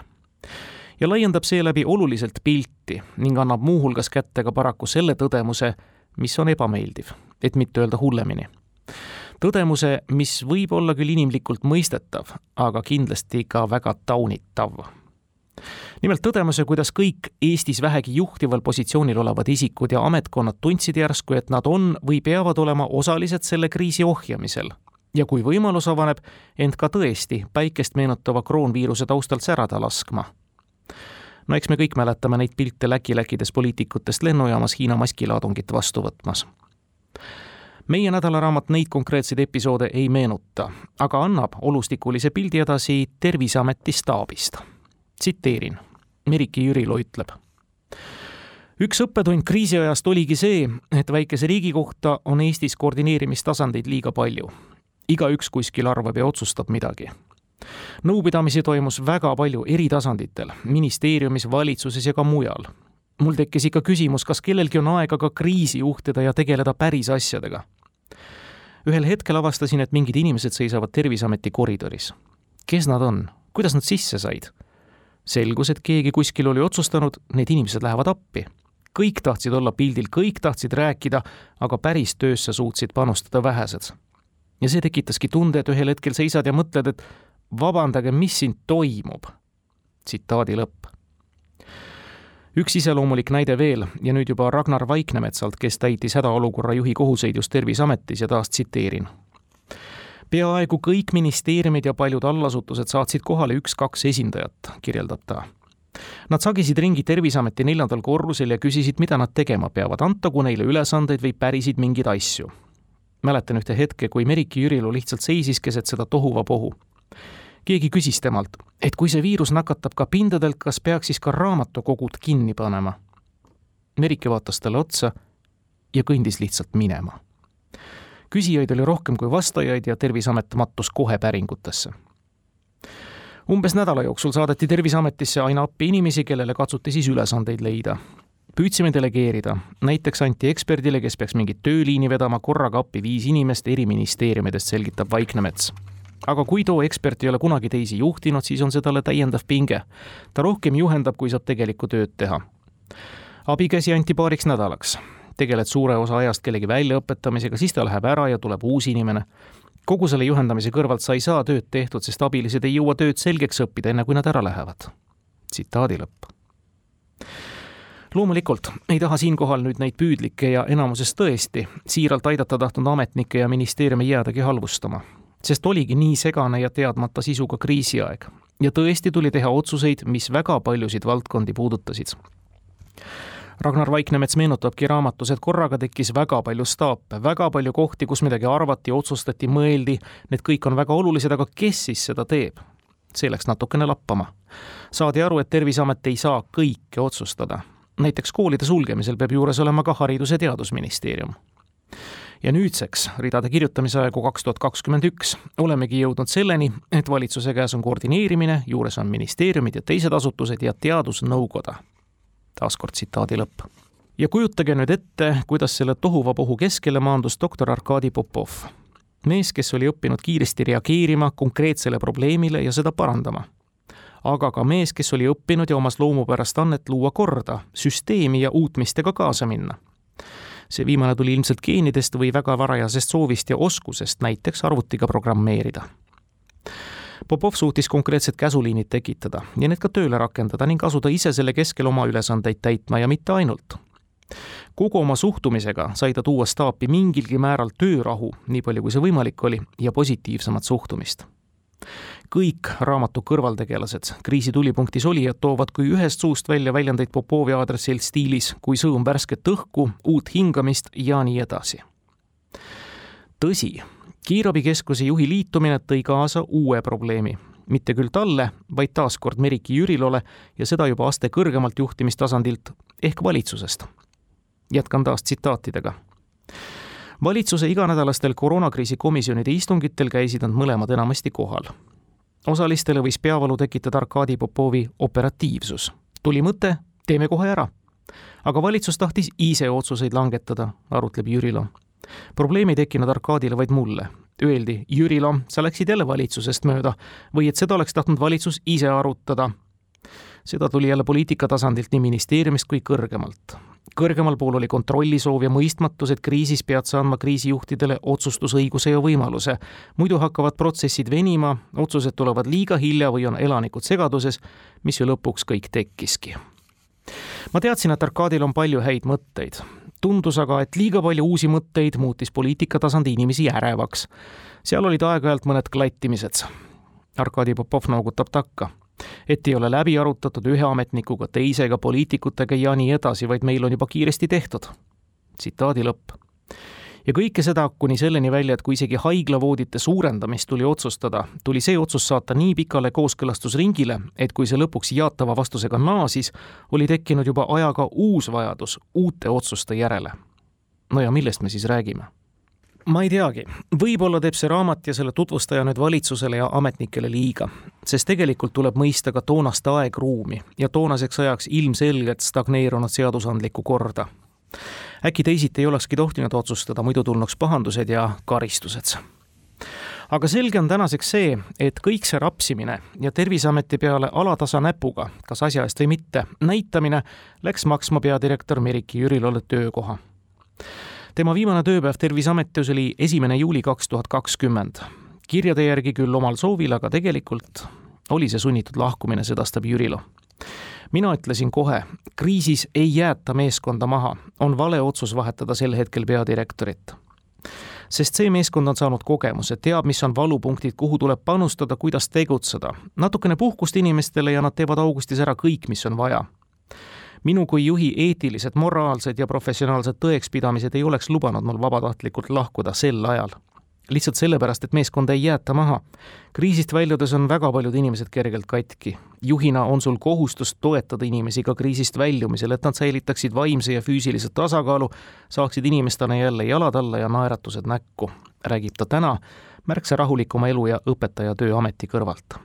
ja laiendab seeläbi oluliselt pilti ning annab muuhulgas kätte ka paraku selle tõdemuse, mis on ebameeldiv, et mitte öelda hullemini tõdemuse, mis võib olla küll inimlikult mõistetav, aga kindlasti ka väga taunitav nimelt tõdemuse, kuidas kõik Eestis vähegi juhtival positsioonil olevad isikud ja ametkonnad tundsid järsku, et nad on või peavad olema osalised selle kriisi ohjamisel. ja kui võimalus avaneb, end ka tõesti päikest meenutava kroonviiruse taustalt särada laskma. no eks me kõik mäletame neid pilte läkiläkides poliitikutest lennujaamas Hiina maskilaadungit vastu võtmas meie nädalaraamat neid konkreetseid episoode ei meenuta, aga annab olustikulise pildi edasi Terviseameti staabist tsiteerin, Merike Jürilo ütleb. üks õppetund kriisiajast oligi see, et väikese riigi kohta on Eestis koordineerimistasandeid liiga palju. igaüks kuskil arvab ja otsustab midagi nõupidamisi toimus väga palju eri tasanditel, ministeeriumis, valitsuses ja ka mujal. mul tekkis ikka küsimus, kas kellelgi on aega ka kriisi juhtida ja tegeleda päris asjadega. ühel hetkel avastasin, et mingid inimesed seisavad Terviseameti koridoris. kes nad on, kuidas nad sisse said? Selgus, et keegi kuskil oli otsustanud, need inimesed lähevad appi. kõik tahtsid olla pildil, kõik tahtsid rääkida, aga päris töösse suutsid panustada vähesed. ja see tekitaski tunde, et ühel hetkel seisad ja mõtled, et vabandage, mis siin toimub. tsitaadi lõpp. üks iseloomulik näide veel ja nüüd juba Ragnar Vaiknemetsalt, kes täitis hädaolukorra juhi kohuseid just Terviseametis ja taas tsiteerin peaaegu kõik ministeeriumid ja paljud allasutused saatsid kohale üks-kaks esindajat, kirjeldab ta. Nad sagisid ringi Terviseameti neljandal korrusel ja küsisid, mida nad tegema peavad, antagu neile ülesandeid või pärisid mingeid asju. mäletan ühte hetke, kui Merike Jürilu lihtsalt seisis keset seda tohuvapohu. keegi küsis temalt, et kui see viirus nakatab ka pindadelt, kas peaks siis ka raamatukogud kinni panema? Merike vaatas talle otsa ja kõndis lihtsalt minema küsijaid oli rohkem kui vastajaid ja Terviseamet mattus kohe päringutesse. umbes nädala jooksul saadeti Terviseametisse aina appi inimesi, kellele katsuti siis ülesandeid leida. püüdsime delegeerida, näiteks anti eksperdile, kes peaks mingit tööliini vedama, korraga appi viis inimest eri ministeeriumidest, selgitab Vaiknemets aga kui too ekspert ei ole kunagi teisi juhtinud, siis on see talle täiendav pinge. ta rohkem juhendab, kui saab tegelikku tööd teha. abikäsi anti paariks nädalaks tegeled suure osa ajast kellegi väljaõpetamisega, siis ta läheb ära ja tuleb uus inimene. kogu selle juhendamise kõrvalt sa ei saa tööd tehtud, sest abilised ei jõua tööd selgeks õppida, enne kui nad ära lähevad. tsitaadi lõpp loomulikult ei taha siinkohal nüüd neid püüdlikke ja enamuses tõesti siiralt aidata tahtnud ametnikke ja ministeeriumi jäädagi halvustama, sest oligi nii segane ja teadmata sisuga kriisiaeg ja tõesti tuli teha otsuseid, mis väga paljusid valdkondi puudutasid. Ragnar Vaiknemets meenutabki raamatus, et korraga tekkis väga palju staape, väga palju kohti, kus midagi arvati, otsustati, mõeldi, need kõik on väga olulised, aga kes siis seda teeb? see läks natukene lappama. saadi aru, et Terviseamet ei saa kõike otsustada. näiteks koolide sulgemisel peab juures olema ka Haridus- ja Teadusministeerium ja nüüdseks, ridade kirjutamise aegu kaks tuhat kakskümmend üks, olemegi jõudnud selleni, et valitsuse käes on koordineerimine, juures on ministeeriumid ja teised asutused ja teadusnõukoda. Taaskord tsitaadi lõpp. ja kujutage nüüd ette, kuidas selle tohuvabohu keskele maandus doktor Arkadi Popov. mees, kes oli õppinud kiiresti reageerima konkreetsele probleemile ja seda parandama aga ka mees, kes oli õppinud ja omas loomupärast annet luua korda, süsteemi ja uutmistega kaasa minna see viimane tuli ilmselt geenidest või väga varajasest soovist ja oskusest näiteks arvutiga programmeerida. Popov suutis konkreetsed käsuliinid tekitada ja need ka tööle rakendada ning asuda ise selle keskel oma ülesandeid täitma ja mitte ainult. kogu oma suhtumisega sai ta tuua staapi mingilgi määral töörahu, nii palju kui see võimalik oli, ja positiivsemat suhtumist kõik raamatu kõrvaltegelased, kriisi tulipunktis olijad toovad kui ühest suust välja väljendeid Popovi aadressil stiilis kui sõõm värsket õhku, uut hingamist ja nii edasi. tõsi, kiirabikeskuse juhi liitumine tõi kaasa uue probleemi, mitte küll talle, vaid taaskord Meriki Jürilole ja seda juba aste kõrgemalt juhtimistasandilt ehk valitsusest. jätkan taas tsitaatidega valitsuse iganädalastel koroonakriisi komisjonide istungitel käisid nad mõlemad enamasti kohal osalistele võis peavalu tekitada Arkadi Popovi operatiivsus. tuli mõte, teeme kohe ära. aga valitsus tahtis ise otsuseid langetada, arutleb Jürilo. Probleem ei tekkinud Arkadile, vaid mulle. Öeldi, Jürilo, sa läksid jälle valitsusest mööda või et seda oleks tahtnud valitsus ise arutada. seda tuli jälle poliitika tasandilt nii ministeeriumist kui kõrgemalt kõrgemal pool oli kontrollisoov ja mõistmatus, et kriisis pead sa andma kriisijuhtidele otsustusõiguse ja võimaluse. muidu hakkavad protsessid venima, otsused tulevad liiga hilja või on elanikud segaduses, mis ju lõpuks kõik tekkiski. ma teadsin, et Arkadil on palju häid mõtteid. Tundus aga, et liiga palju uusi mõtteid muutis poliitika tasandi inimesi ärevaks. seal olid aeg-ajalt mõned klattimised. Arkadi Popov noogutab takka et ei ole läbi arutatud ühe ametnikuga, teisega, poliitikutega ja nii edasi, vaid meil on juba kiiresti tehtud. tsitaadi lõpp. Ja kõike seda kuni selleni välja, et kui isegi haiglavoodite suurendamist tuli otsustada, tuli see otsus saata nii pikale kooskõlastusringile, et kui see lõpuks jaatava vastusega naasis, oli tekkinud juba ajaga uus vajadus uute otsuste järele. no ja millest me siis räägime? ma ei teagi, võib-olla teeb see raamat ja selle tutvustaja nüüd valitsusele ja ametnikele liiga, sest tegelikult tuleb mõista ka toonast aegruumi ja toonaseks ajaks ilmselgelt stagneerunud seadusandlikku korda. Äkki teisiti ei olekski tohtinud otsustada, muidu tulnuks pahandused ja karistused aga selge on tänaseks see, et kõik see rapsimine ja Terviseameti peale alatasa näpuga, kas asja eest või mitte, näitamine läks maksma peadirektor Meriki Jürilole töökoha tema viimane tööpäev Terviseametis oli esimene juuli kaks tuhat kakskümmend. kirjade järgi küll omal soovil, aga tegelikult oli see sunnitud lahkumine, sedastab Jürilo. Mina ütlesin kohe, kriisis ei jäeta meeskonda maha, on vale otsus vahetada sel hetkel peadirektorit sest see meeskond on saanud kogemuse, teab, mis on valupunktid, kuhu tuleb panustada, kuidas tegutseda. natukene puhkust inimestele ja nad teevad augustis ära kõik, mis on vaja minu kui juhi eetilised, moraalsed ja professionaalsed tõekspidamised ei oleks lubanud mul vabatahtlikult lahkuda sel ajal. Lihtsalt sellepärast, et meeskonda ei jäeta maha. kriisist väljudes on väga paljud inimesed kergelt katki. juhina on sul kohustus toetada inimesi ka kriisist väljumisel, et nad säilitaksid vaimse ja füüsilise tasakaalu, saaksid inimestena jälle jalad alla ja naeratused näkku, räägib ta täna märksa rahulikuma elu ja õpetaja töö ameti kõrvalt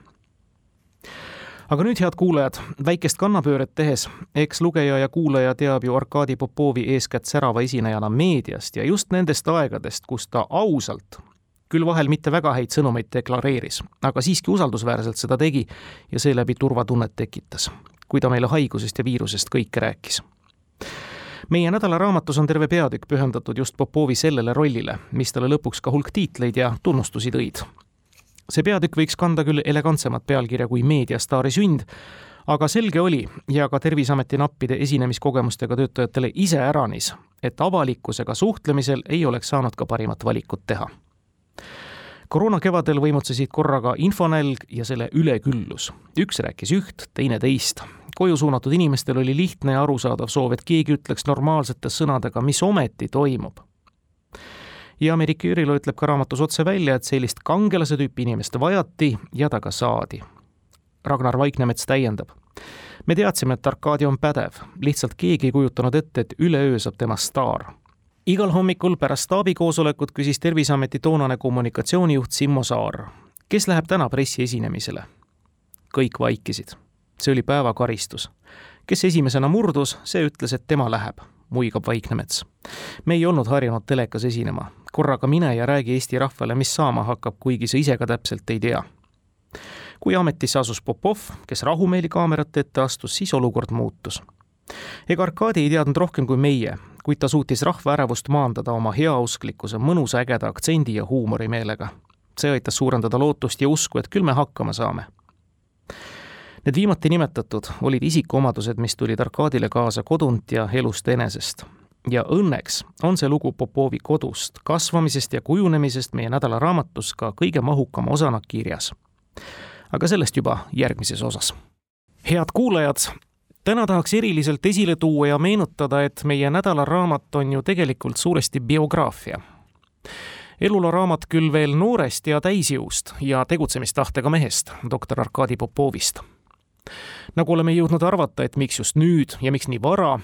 aga nüüd, head kuulajad, väikest kannapööret tehes, eks lugeja ja kuulaja teab ju Arkadi Popovi eeskätt särava esinejana meediast ja just nendest aegadest, kus ta ausalt, küll vahel mitte väga häid sõnumeid deklareeris, aga siiski usaldusväärselt seda tegi ja seeläbi turvatunnet tekitas, kui ta meile haigusest ja viirusest kõike rääkis meie nädalaraamatus on terve peatükk pühendatud just Popovi sellele rollile, mis talle lõpuks ka hulk tiitleid ja tunnustusi tõid. see peatükk võiks kanda küll elegantsemat pealkirja kui meediastaari sünd, aga selge oli ja ka Terviseameti nappide esinemiskogemustega töötajatele iseäranis, et avalikkusega suhtlemisel ei oleks saanud ka parimat valikut teha. Koroona kevadel võimutsesid korraga infonälg ja selle üleküllus. üks rääkis üht, teine teist. koju suunatud inimestel oli lihtne ja arusaadav soov, et keegi ütleks normaalsete sõnadega, mis ometi toimub ja Merike Jürilo ütleb ka raamatus otse välja, et sellist kangelase tüüpi inimest vajati ja ta ka saadi Ragnar Vaiknemets täiendab. me teadsime, et Arkadi on pädev, lihtsalt keegi ei kujutanud ette, et üleöö saab temast staar. Igal hommikul pärast staabikoosolekut küsis Terviseameti toonane kommunikatsioonijuht Simmo Saar, kes läheb täna pressiesinemisele. kõik vaikisid. see oli päevakaristus. kes esimesena murdus, see ütles, et tema läheb, muigab Vaiknemets. me ei olnud harjunud telekas esinema, korraga mine ja räägi Eesti rahvale, mis saama hakkab, kuigi sa ise ka täpselt ei tea kui ametisse asus Popov, kes rahumeeli kaamerate ette astus, siis olukord muutus. ega Arkadi ei teadnud rohkem kui meie, kuid ta suutis rahva ärevust maandada oma heausklikkuse, mõnusa ägeda aktsendi ja huumorimeelega. see aitas suurendada lootust ja usku, et küll me hakkama saame. Need viimati nimetatud olid isikuomadused, mis tulid Arkadile kaasa kodunt ja elust enesest ja õnneks on see lugu Popovi kodust, kasvamisest ja kujunemisest meie nädalaraamatus ka kõige mahukama osana kirjas aga sellest juba järgmises osas. head kuulajad, täna tahaks eriliselt esile tuua ja meenutada, et meie nädalaraamat on ju tegelikult suuresti biograafia. eluloraamat küll veel noorest ja täisjõust ja tegutsemistahtega mehest, doktor Arkadi Popovist. nagu oleme jõudnud arvata, et miks just nüüd ja miks nii vara,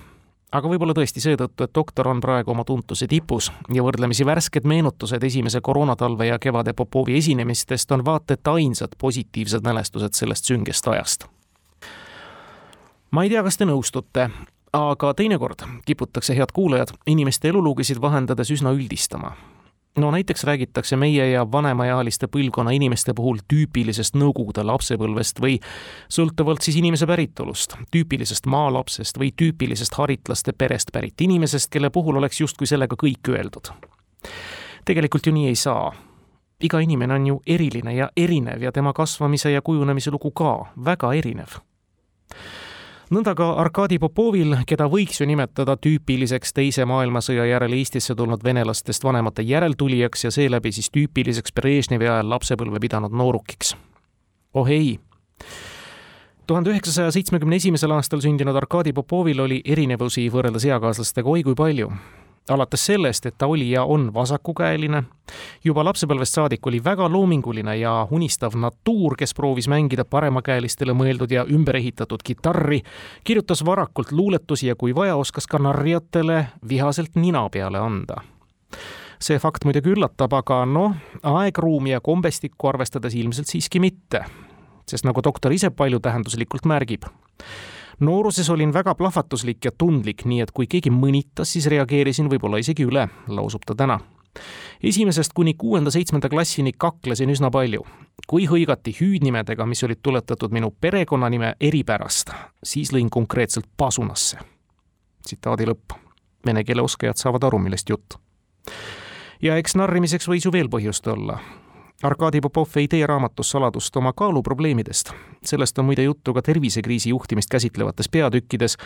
aga võib-olla tõesti seetõttu, et doktor on praegu oma tuntuse tipus ja võrdlemisi värsked meenutused esimese koroonatalve ja kevade Popovi esinemistest on vaata et ainsad positiivsed mälestused sellest süngest ajast. Ma ei tea, kas te nõustute, aga teinekord kiputakse, head kuulajad, inimeste elulugusid vahendades üsna üldistama no näiteks räägitakse meie ja vanemaealiste põlvkonna inimeste puhul tüüpilisest Nõukogude lapsepõlvest või sõltuvalt siis inimese päritolust, tüüpilisest maalapsest või tüüpilisest haritlaste perest pärit inimesest, kelle puhul oleks justkui sellega kõik öeldud. tegelikult ju nii ei saa. iga inimene on ju eriline ja erinev ja tema kasvamise ja kujunemise lugu ka väga erinev nõnda ka Arkadi Popovil, keda võiks ju nimetada tüüpiliseks Teise maailmasõja järel Eestisse tulnud venelastest vanemate järeltulijaks ja seeläbi siis tüüpiliseks Brežnevi ajal lapsepõlve pidanud noorukiks. oh ei tuhande üheksasaja seitsmekümne esimesel aastal sündinud Arkadi Popovil oli erinevusi võrreldes eakaaslastega oi kui palju alates sellest, et ta oli ja on vasakukäeline. juba lapsepõlvest saadik oli väga loominguline ja unistav natuur, kes proovis mängida paremakäelistele mõeldud ja ümber ehitatud kitarri, kirjutas varakult luuletusi ja kui vaja, oskas ka narjatele vihaselt nina peale anda see fakt muidugi üllatab, aga noh, aegruumi ja kombestikku arvestades ilmselt siiski mitte. sest nagu doktor ise paljutähenduslikult märgib, nooruses olin väga plahvatuslik ja tundlik, nii et kui keegi mõnitas, siis reageerisin võib-olla isegi üle, lausub ta täna esimesest kuni kuuenda-seitsmenda klassini kaklesin üsna palju. kui hõigati hüüdnimedega, mis olid tuletatud minu perekonnanime eripärast, siis lõin konkreetselt pasunasse. tsitaadi lõpp. Vene keele oskajad saavad aru, millest jutt. ja eks narrimiseks võis ju veel põhjust olla. Arkadi Popov ei tee raamatus saladust oma kaaluprobleemidest. sellest on muide juttu ka tervisekriisi juhtimist käsitlevates peatükkides,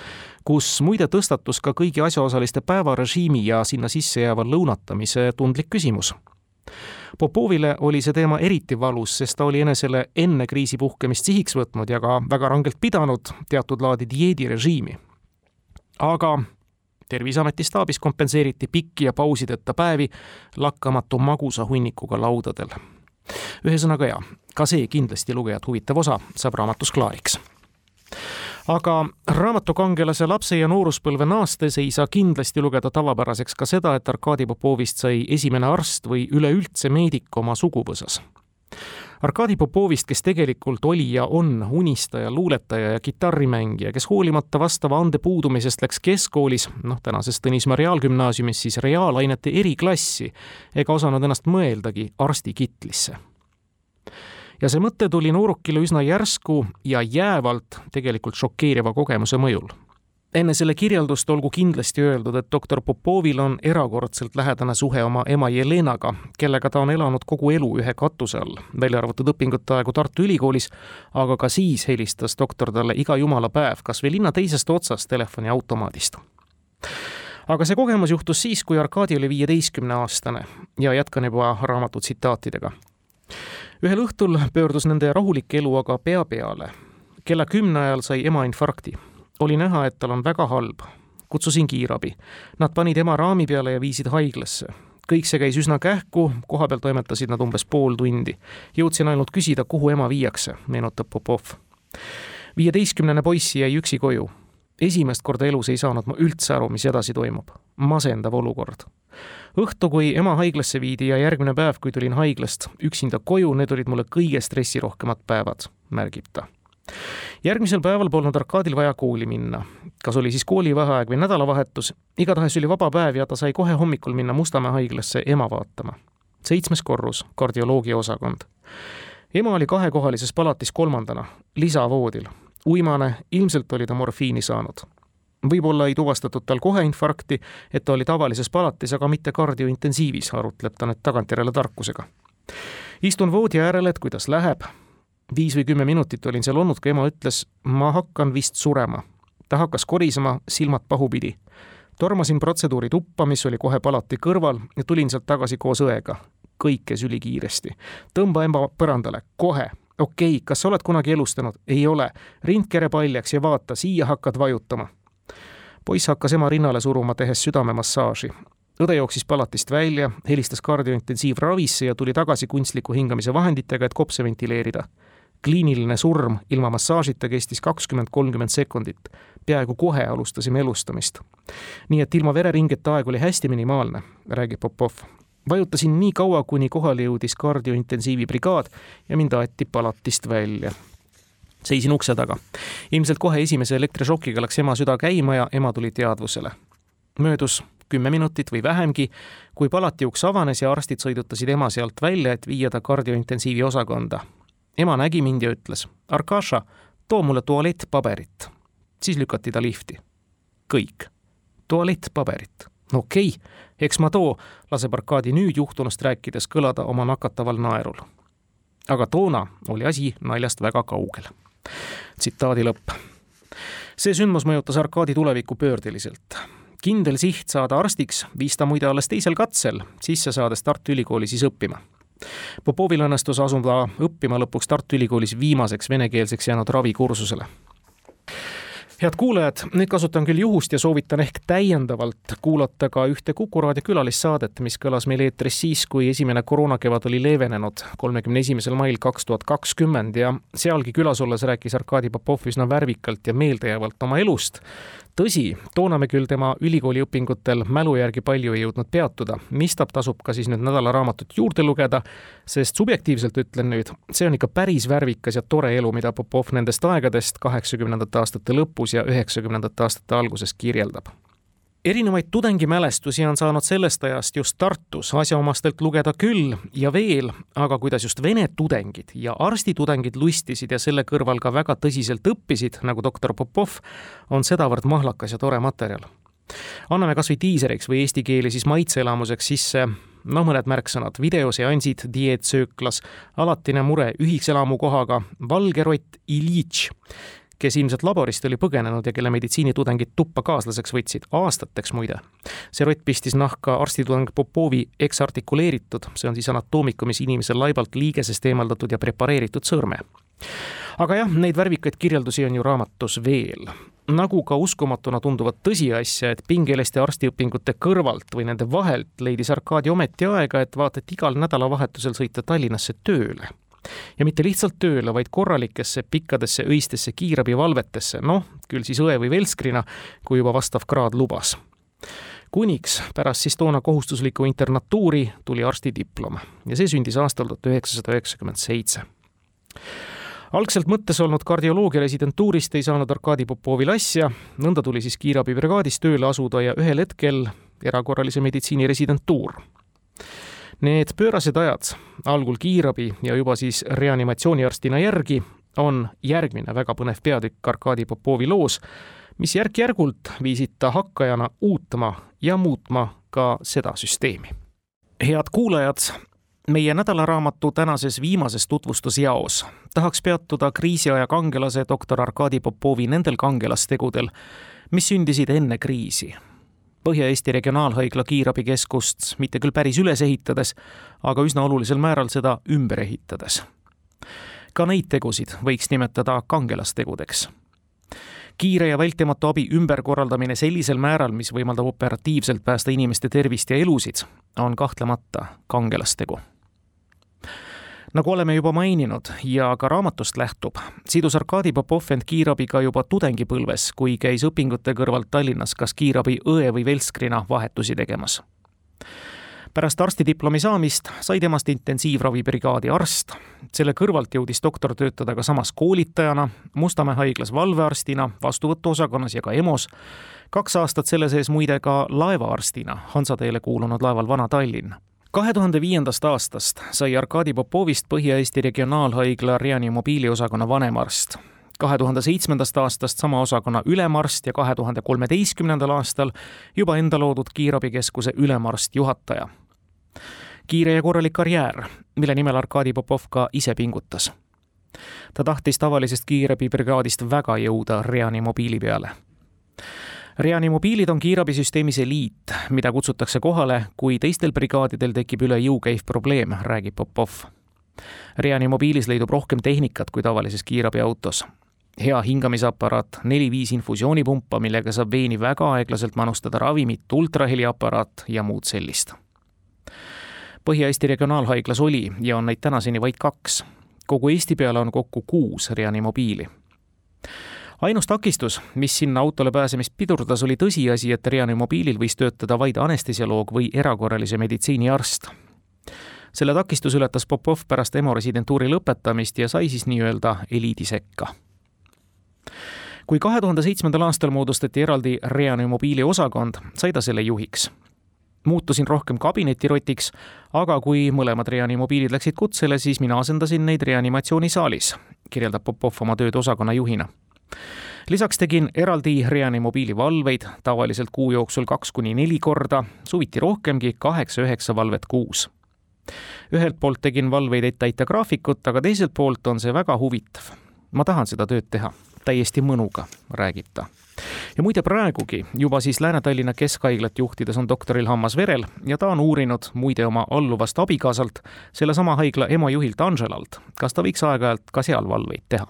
kus muide tõstatus ka kõigi asjaosaliste päevarežiimi ja sinna sisse jääva lõunatamise tundlik küsimus. Popovile oli see teema eriti valus, sest ta oli enesele enne kriisi puhkemist sihiks võtnud ja ka väga rangelt pidanud teatud laadi dieedirežiimi. aga terviseameti staabis kompenseeriti pikki ja pausideta päevi lakkamatu magusa hunnikuga laudadel ühesõnaga jaa, ka see kindlasti lugejat huvitav osa saab raamatus klaariks aga raamatu kangelase lapse ja nooruspõlve naastes ei saa kindlasti lugeda tavapäraseks ka seda, et Arkadi Popovist sai esimene arst või üleüldse meedik oma suguvõsas. Arkadi Popovist, kes tegelikult oli ja on unistaja, luuletaja ja kitarrimängija, kes hoolimata vastava ande puudumisest läks keskkoolis, noh, tänases Tõnismäe Reaalgümnaasiumis siis reaalainete eriklassi, ega osanud ennast mõeldagi arstikitlisse ja see mõte tuli noorukile üsna järsku ja jäävalt tegelikult šokeeriva kogemuse mõjul. enne selle kirjeldust olgu kindlasti öeldud, et doktor Popovil on erakordselt lähedane suhe oma ema Jelenaga, kellega ta on elanud kogu elu ühe katuse all, välja arvatud õpingute aegu Tartu Ülikoolis, aga ka siis helistas doktor talle iga jumala päev kas või linna teisest otsast telefoniautomaadist aga see kogemus juhtus siis, kui Arkadi oli viieteistkümneaastane ja jätkan juba raamatu tsitaatidega. Ühel õhtul pöördus nende rahulik elu aga pea peale. kella kümne ajal sai ema infarkti oli näha, et tal on väga halb. kutsusin kiirabi. Nad panid ema raami peale ja viisid haiglasse. kõik see käis üsna kähku, koha peal toimetasid nad umbes pool tundi. jõudsin ainult küsida, kuhu ema viiakse, meenutab Popov. viieteistkümnene poiss jäi üksi koju. Esimest korda elus ei saanud ma üldse aru, mis edasi toimub. masendav olukord õhtu, kui ema haiglasse viidi ja järgmine päev, kui tulin haiglast üksinda koju, need olid mulle kõige stressirohkemad päevad, märgib ta järgmisel päeval polnud Arkadil vaja kooli minna. kas oli siis koolivaheaeg või nädalavahetus, igatahes oli vaba päev ja ta sai kohe hommikul minna Mustamäe haiglasse ema vaatama. seitsmes korrus, kardioloogia osakond. ema oli kahekohalises palatis kolmandana, lisavoodil. Uimane, ilmselt oli ta morfiini saanud võib-olla ei tuvastatud tal kohe infarkti, et ta oli tavalises palatis, aga mitte kardiointensiivis, arutleb ta nüüd tagantjärele tarkusega. istun voodi äärel, et kuidas läheb, viis või kümme minutit olin seal olnud, kui ema ütles, ma hakkan vist surema. ta hakkas korisema, silmad pahupidi. tormasin protseduuri tuppa, mis oli kohe palati kõrval ja tulin sealt tagasi koos õega. kõik käis ülikiiresti. tõmba ema põrandale, kohe. Okei okay,, kas sa oled kunagi elustanud? ei ole. rindkere paljaks ja vaata, siia hakkad vajutama. poiss hakkas ema rinnale suruma, tehes südamemassaaži õde jooksis palatist välja, helistas kardiointensiivravisse ja tuli tagasi kunstliku hingamise vahenditega, et kopse ventileerida kliiniline surm ilma massaažita kestis kakskümmend, kolmkümmend sekundit. peaaegu kohe alustasime elustamist. nii et ilma vereringeta aeg oli hästi minimaalne, räägib Popov. Vajutasin nii kaua, kuni kohale jõudis kardiointensiivi brigaad ja mind aeti palatist välja seisin ukse taga. ilmselt kohe esimese elektrišokiga läks ema süda käima ja ema tuli teadvusele. möödus kümme minutit või vähemgi, kui palati uks avanes ja arstid sõidutasid ema sealt välja, et viia ta kardiointensiivi osakonda ema nägi mind ja ütles, Arkaša, too mulle tualettpaberit. siis lükati ta lifti. kõik. tualettpaberit. no okei okay,, eks ma too, laseb Arkadi nüüd juhtunust rääkides kõlada oma nakataval naerul. aga toona oli asi naljast väga kaugel. tsitaadi lõpp. see sündmus mõjutas Arkadi tulevikku pöördeliselt kindel siht saada arstiks viis ta muide alles teisel katsel, sisse saades Tartu Ülikooli siis õppima Popovil õnnestus asuda õppima lõpuks Tartu Ülikoolis viimaseks venekeelseks jäänud ravikursusele head kuulajad, nüüd kasutan küll juhust ja soovitan ehk täiendavalt kuulata ka ühte Kuku raadio külalissaadet, mis kõlas meil eetris siis, kui esimene koroonakevad oli leevenenud, kolmekümne esimesel mail kaks tuhat kakskümmend ja sealgi külas olles rääkis Arkadi Popov üsna värvikalt ja meeldejäävalt oma elust, tõsi, toona me küll tema ülikooliõpingutel mälu järgi palju ei jõudnud peatuda, mistap tasub ka siis nüüd nädalaraamatut juurde lugeda, sest subjektiivselt ütlen nüüd, see on ikka päris värvikas ja tore elu, mida Popov nendest aegadest kaheksakümnendate aastate lõpus ja üheksakümnendate aastate alguses kirjeldab erinevaid tudengimälestusi on saanud sellest ajast just Tartus asjaomastelt lugeda küll ja veel, aga kuidas just vene tudengid ja arstitudengid lustisid ja selle kõrval ka väga tõsiselt õppisid, nagu doktor Popov, on sedavõrd mahlakas ja tore materjal. anname kas või diiseriks või eesti keeli siis maitseelamuseks sisse. Noh, mõned märksõnad, videoseansid, dieetsööklas, alatine mure ühiselamukohaga, valge rott, Iljitš kes ilmselt laborist oli põgenenud ja kelle meditsiinitudengid tuppa kaaslaseks võtsid, aastateks muide. see rott pistis nahka arstitudeng Popovi eksartikuleeritud, see on siis anatoomikumis inimesel laibalt liigesest eemaldatud ja prepareeritud sõrme. aga jah, neid värvikaid kirjeldusi on ju raamatus veel nagu ka uskumatuna tunduvat tõsiasja, et pingeliste arstiõpingute kõrvalt või nende vahelt leidis Arkadi ometi aega, et vaata et igal nädalavahetusel sõita Tallinnasse tööle ja mitte lihtsalt tööle, vaid korralikesse pikkadesse öistesse kiirabivalvetesse, noh, küll siis õe või velskrina, kui juba vastav kraad lubas. kuniks pärast siis toona kohustuslikku internatuuri tuli arstidiplom ja see sündis aastal tuhat üheksasada üheksakümmend seitse. Algselt mõttes olnud kardioloogia residentuurist ei saanud Arkadi Popovil asja, nõnda tuli siis kiirabibrigaadis tööle asuda ja ühel hetkel erakorralise meditsiini residentuur Need pöörased ajad, algul kiirabi ja juba siis reanimatsiooniarstina järgi, on järgmine väga põnev peatükk Arkadi Popovi loos, mis järk-järgult viisid ta hakkajana uutma ja muutma ka seda süsteemi. head kuulajad, meie nädalaraamatu tänases viimases tutvustusjaos tahaks peatuda kriisiaja kangelase doktor Arkadi Popovi nendel kangelastegudel, mis sündisid enne kriisi. Põhja-Eesti Regionaalhaigla kiirabikeskust mitte küll päris üles ehitades, aga üsna olulisel määral seda ümber ehitades. ka neid tegusid võiks nimetada kangelastegudeks kiire ja vältimatu abi ümberkorraldamine sellisel määral, mis võimaldab operatiivselt päästa inimeste tervist ja elusid, on kahtlemata kangelastegu nagu oleme juba maininud ja ka raamatust lähtub, sidus Arkadi Popov end kiirabiga juba tudengipõlves, kui käis õpingute kõrvalt Tallinnas kas kiirabi õe või velskrina vahetusi tegemas pärast arstidiplomi saamist sai temast intensiivravibrigaadi arst. selle kõrvalt jõudis doktor töötada ka samas koolitajana, Mustamäe haiglas valvearstina, vastuvõtuosakonnas ja ka EMO-s. kaks aastat selle sees muide ka laevaarstina Hansateele kuulunud laeval Vana-Tallinn kahe tuhande viiendast aastast sai Arkadi Popovist Põhja-Eesti Regionaalhaigla reanimobiili osakonna vanemarst kahe tuhande seitsmendast aastast sama osakonna ülemarst ja kahe tuhande kolmeteistkümnendal aastal juba enda loodud kiirabikeskuse ülemarst juhataja kiire ja korralik karjäär, mille nimel Arkadi Popov ka ise pingutas. ta tahtis tavalisest kiirabibrigaadist väga jõuda reanimobiili peale. Reanimobiilid on kiirabisüsteemis eliit, mida kutsutakse kohale, kui teistel brigaadidel tekib üle jõu käiv probleem, räägib Popov. reanimobiilis leidub rohkem tehnikat kui tavalises kiirabiautos hea hingamisaparaat, neli-viis infusioonipumpa, millega saab veeni väga aeglaselt manustada ravimit, ultraheliaparaat ja muud sellist Põhja-Eesti Regionaalhaiglas oli ja on neid tänaseni vaid kaks. kogu Eesti peale on kokku kuus reanimobiili ainus takistus, mis sinna autole pääsemist pidurdas, oli tõsiasi, et reanimobiilil võis töötada vaid anestesioloog või erakorralise meditsiini arst. selle takistuse ületas Popov pärast EMO residentuuri lõpetamist ja sai siis nii-öelda eliidi sekka kui kahe tuhande seitsmendal aastal moodustati eraldi reanimobiili osakond, sai ta selle juhiks muutusin rohkem kabinetirotiks, aga kui mõlemad reanimobiilid läksid kutsele, siis mina asendasin neid reanimatsioonisaalis, kirjeldab Popov oma tööd osakonna juhina. Lisaks tegin eraldi reanimobiili valveid, tavaliselt kuu jooksul kaks kuni neli korda, suviti rohkemgi, kaheksa-üheksa valvet kuus. ühelt poolt tegin valveid, et täita graafikut, aga teiselt poolt on see väga huvitav. ma tahan seda tööd teha, täiesti mõnuga, räägib ta ja muide, praegugi juba siis Lääne-Tallinna Keskhaiglat juhtides on doktoril hammas verel ja ta on uurinud muide oma alluvast abikaasalt, sellesama haigla EMO juhilt Angelalt, kas ta võiks aeg-ajalt ka seal valveid teha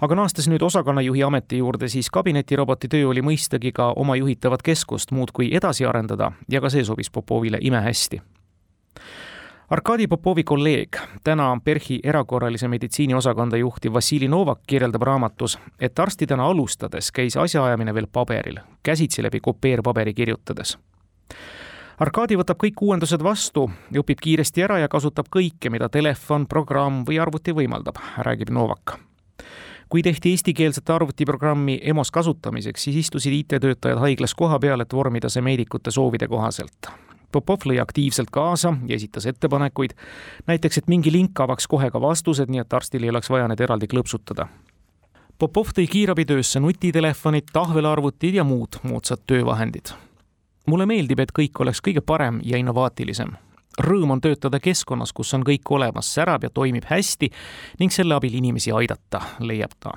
aga naastes nüüd osakonnajuhi ameti juurde, siis kabinetiroboti töö oli mõistagi ka oma juhitavat keskust muudkui edasi arendada ja ka see sobis Popovile imehästi Arkadi Popovi kolleeg, täna PERHi erakorralise meditsiini osakonda juhtiv Vassili Novak kirjeldab raamatus, et arstidena alustades käis asjaajamine veel paberil, käsitsi läbi kopeerpaberi kirjutades. Arkadi võtab kõik uuendused vastu, õpib kiiresti ära ja kasutab kõike, mida telefon, programm või arvuti võimaldab, räägib Novak kui tehti eestikeelsete arvutiprogrammi EMO-s kasutamiseks, siis istusid IT-töötajad haiglas koha peal, et vormida see meedikute soovide kohaselt Popov lõi aktiivselt kaasa ja esitas ettepanekuid, näiteks et mingi link avaks kohe ka vastused, nii et arstil ei oleks vaja need eraldi klõpsutada. Popov tõi kiirabitöösse nutitelefonid, tahvelarvutid ja muud moodsad töövahendid. mulle meeldib, et kõik oleks kõige parem ja innovaatilisem. Rõõm on töötada keskkonnas, kus on kõik olemas, särab ja toimib hästi ning selle abil inimesi aidata, leiab ta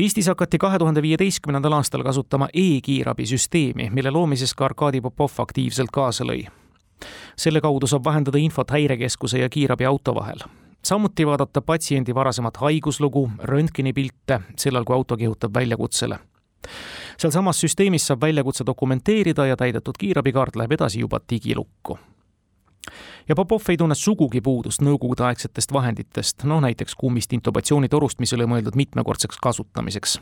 Eestis hakati kahe tuhande viieteistkümnendal aastal kasutama e-kiirabisüsteemi, mille loomises ka Arkadi Popov aktiivselt kaasa lõi. selle kaudu saab vahendada infot häirekeskuse ja kiirabiauto vahel. samuti vaadata patsiendi varasemat haiguslugu, röntgenipilte, sellal kui auto kihutab väljakutsele. sealsamas süsteemis saab väljakutse dokumenteerida ja täidetud kiirabikaart läheb edasi juba digilukku ja Popov ei tunne sugugi puudust nõukogudeaegsetest vahenditest, noh näiteks kummist intubatsioonitorust, mis oli mõeldud mitmekordseks kasutamiseks.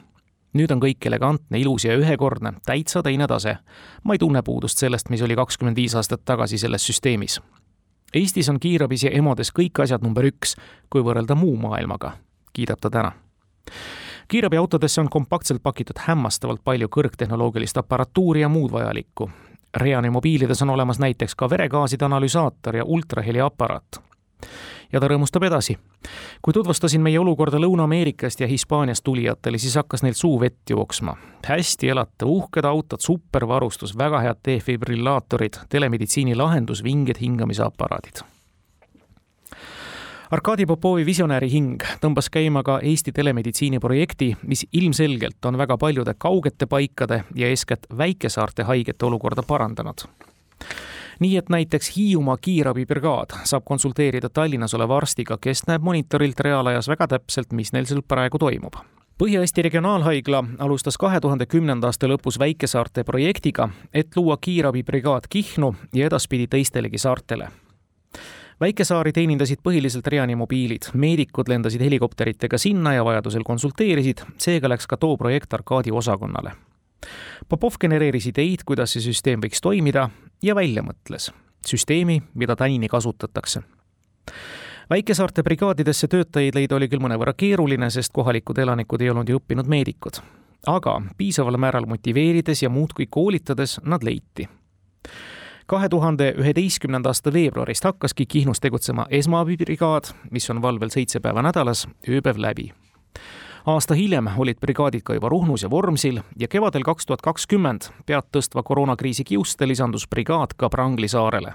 nüüd on kõik elegantne, ilus ja ühekordne, täitsa teine tase. ma ei tunne puudust sellest, mis oli kakskümmend viis aastat tagasi selles süsteemis. Eestis on kiirabis ja EMO-des kõik asjad number üks, kui võrrelda muu maailmaga, kiidab ta täna kiirabiautodesse on kompaktselt pakitud hämmastavalt palju kõrgtehnoloogilist aparatuuri ja muud vajalikku Reani mobiilides on olemas näiteks ka veregaaside analüsaator ja ultraheliaparaat. ja ta rõõmustab edasi. kui tutvustasin meie olukorda Lõuna-Ameerikast ja Hispaaniast tulijatele, siis hakkas neil suu vett jooksma. hästi elatav, uhked autod, supervarustus, väga head defibrillaatorid, telemeditsiini lahendus, vinged hingamisaparaadid Arkadi Popovi visionääri hing tõmbas käima ka Eesti telemeditsiini projekti, mis ilmselgelt on väga paljude kaugete paikade ja eeskätt väikesaarte haigete olukorda parandanud nii et näiteks Hiiumaa kiirabibrigaad saab konsulteerida Tallinnas oleva arstiga, kes näeb monitorilt reaalajas väga täpselt, mis neil seal praegu toimub. Põhja-Eesti Regionaalhaigla alustas kahe tuhande kümnenda aasta lõpus väikesaarte projektiga, et luua kiirabibrigaad Kihnu ja edaspidi teistelegi saartele väikesaari teenindasid põhiliselt reanimobiilid, meedikud lendasid helikopteritega sinna ja vajadusel konsulteerisid, seega läks ka too projekt Arkadi osakonnale. Popov genereeris ideid, kuidas see süsteem võiks toimida ja välja mõtles süsteemi, mida tänini kasutatakse väikesaarte brigaadidesse töötajaid leida oli küll mõnevõrra keeruline, sest kohalikud elanikud ei olnud ju õppinud meedikud. aga piisaval määral motiveerides ja muudkui koolitades nad leiti kahe tuhande üheteistkümnenda aasta veebruarist hakkaski Kihnus tegutsema esmaabibrigaad, mis on valvel seitse päeva nädalas, ööpäev läbi. aasta hiljem olid brigaadid ka juba Ruhnus ja Vormsil ja kevadel kaks tuhat kakskümmend pead tõstva koroonakriisi kiuste lisandus brigaad ka Prangli saarele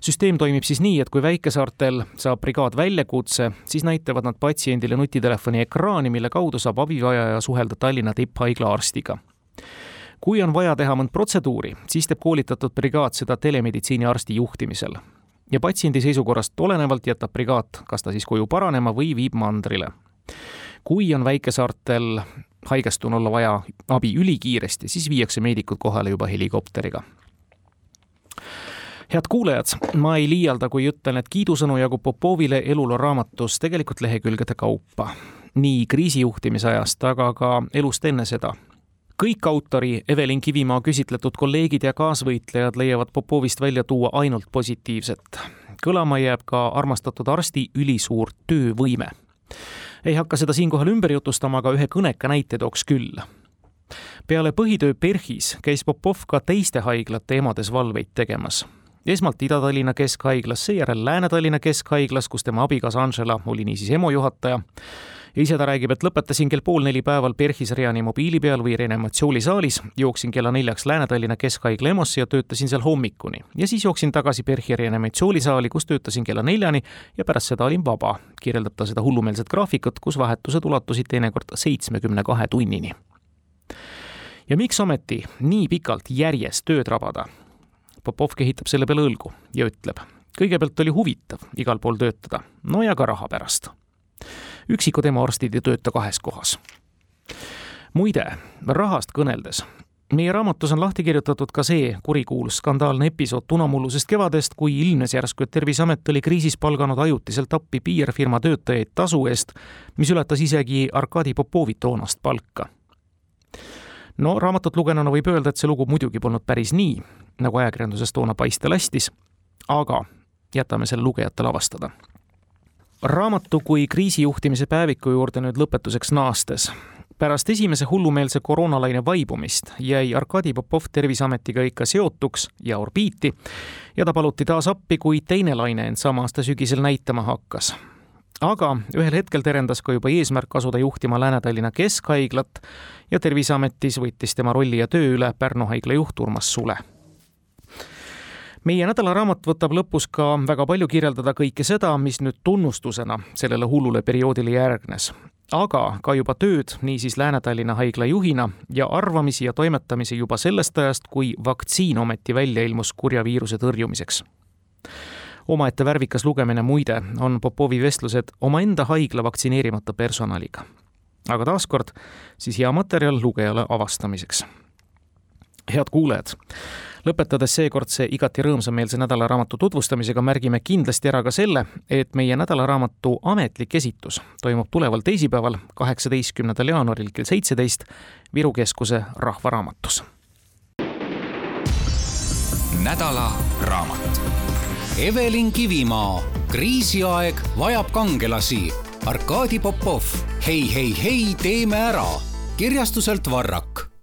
süsteem toimib siis nii, et kui väikesaartel saab brigaad väljakutse, siis näitavad nad patsiendile nutitelefoni ekraani, mille kaudu saab abivajaja suhelda Tallinna tipphaigla arstiga kui on vaja teha mõnd protseduuri, siis teeb koolitatud brigaad seda telemeditsiiniarsti juhtimisel. ja patsiendi seisukorrast olenevalt jätab brigaad kas ta siis koju paranema või viib mandrile. kui on väikesaartel haigestunule vaja abi ülikiiresti, siis viiakse meedikud kohale juba helikopteriga head kuulajad, ma ei liialda, kui ütlen, et kiidusõnu jagub Popovile eluloo raamatus tegelikult lehekülgede kaupa. nii kriisijuhtimise ajast, aga ka elust enne seda kõik autori Evelin Kivimaa küsitletud kolleegid ja kaasvõitlejad leiavad Popovist välja tuua ainult positiivset. kõlama jääb ka armastatud arsti ülisuur töövõime. ei hakka seda siinkohal ümber jutustama, aga ühe kõneka näite tooks küll. peale põhitöö PERHis käis Popov ka teiste haiglate emades valveid tegemas esmalt Ida-Tallinna Keskhaiglas, seejärel Lääne-Tallinna Keskhaiglas, kus tema abikaasa Angela oli niisiis EMO juhataja ja ise ta räägib, et lõpetasin kell pool neli päeval PERHis reanimobiili peal või reanimatsioonisaalis, jooksin kella neljaks Lääne-Tallinna Keskhaigla EMO-sse ja töötasin seal hommikuni. ja siis jooksin tagasi PERHi reanimatsioonisaali, kus töötasin kella neljani ja pärast seda olin vaba, kirjeldab ta seda hullumeelset graafikut, kus vahetused ulatusid teinekord seitsmekümne kahe tunnini. ja miks ometi nii pikalt järjest tööd rabada? Popov kehitab selle peale õlgu ja ütleb, kõigepealt oli huvitav igal pool töötada, no ja ka raha pärast üksikud EMO-arstid ei tööta kahes kohas. muide, rahast kõneldes, meie raamatus on lahti kirjutatud ka see kurikuulus skandaalne episood tunamullusest kevadest, kui ilmnes järsku, et Terviseamet oli kriisis palganud ajutiselt appi PR-firma töötajaid tasu eest, mis ületas isegi Arkadi Popovi toonast palka. no raamatut lugenuna võib öelda, et see lugu muidugi polnud päris nii, nagu ajakirjanduses toona paista lastis, aga jätame selle lugejatele avastada raamatu kui kriisijuhtimise päeviku juurde nüüd lõpetuseks naastes. pärast esimese hullumeelse koroonalaine vaibumist jäi Arkadi Popov Terviseametiga ikka seotuks ja orbiiti ja ta paluti taas appi, kui teine laine end sama aasta sügisel näitama hakkas aga ühel hetkel terendas ka juba eesmärk asuda juhtima Lääne-Tallinna Keskhaiglat ja Terviseametis võttis tema rolli ja töö üle Pärnu haigla juht Urmas Sule meie nädalaraamat võtab lõpus ka väga palju kirjeldada kõike seda, mis nüüd tunnustusena sellele hullule perioodile järgnes. aga ka juba tööd niisiis Lääne-Tallinna haigla juhina ja arvamisi ja toimetamisi juba sellest ajast, kui vaktsiin ometi välja ilmus kurja viiruse tõrjumiseks omaette värvikas lugemine muide on Popovi vestlused omaenda haigla vaktsineerimata personaliga. aga taaskord siis hea materjal lugejale avastamiseks. head kuulajad, lõpetades seekordse igati rõõmsameelse nädalaraamatu tutvustamisega, märgime kindlasti ära ka selle, et meie nädalaraamatu ametlik esitus toimub tuleval teisipäeval, kaheksateistkümnendal jaanuaril kell seitseteist Viru Keskuse Rahvaraamatus. nädala raamat. Evelin Kivimaa, kriisiaeg vajab kangelasi. Arkadi Popov, hei, hei, hei, teeme ära. kirjastuselt Varrak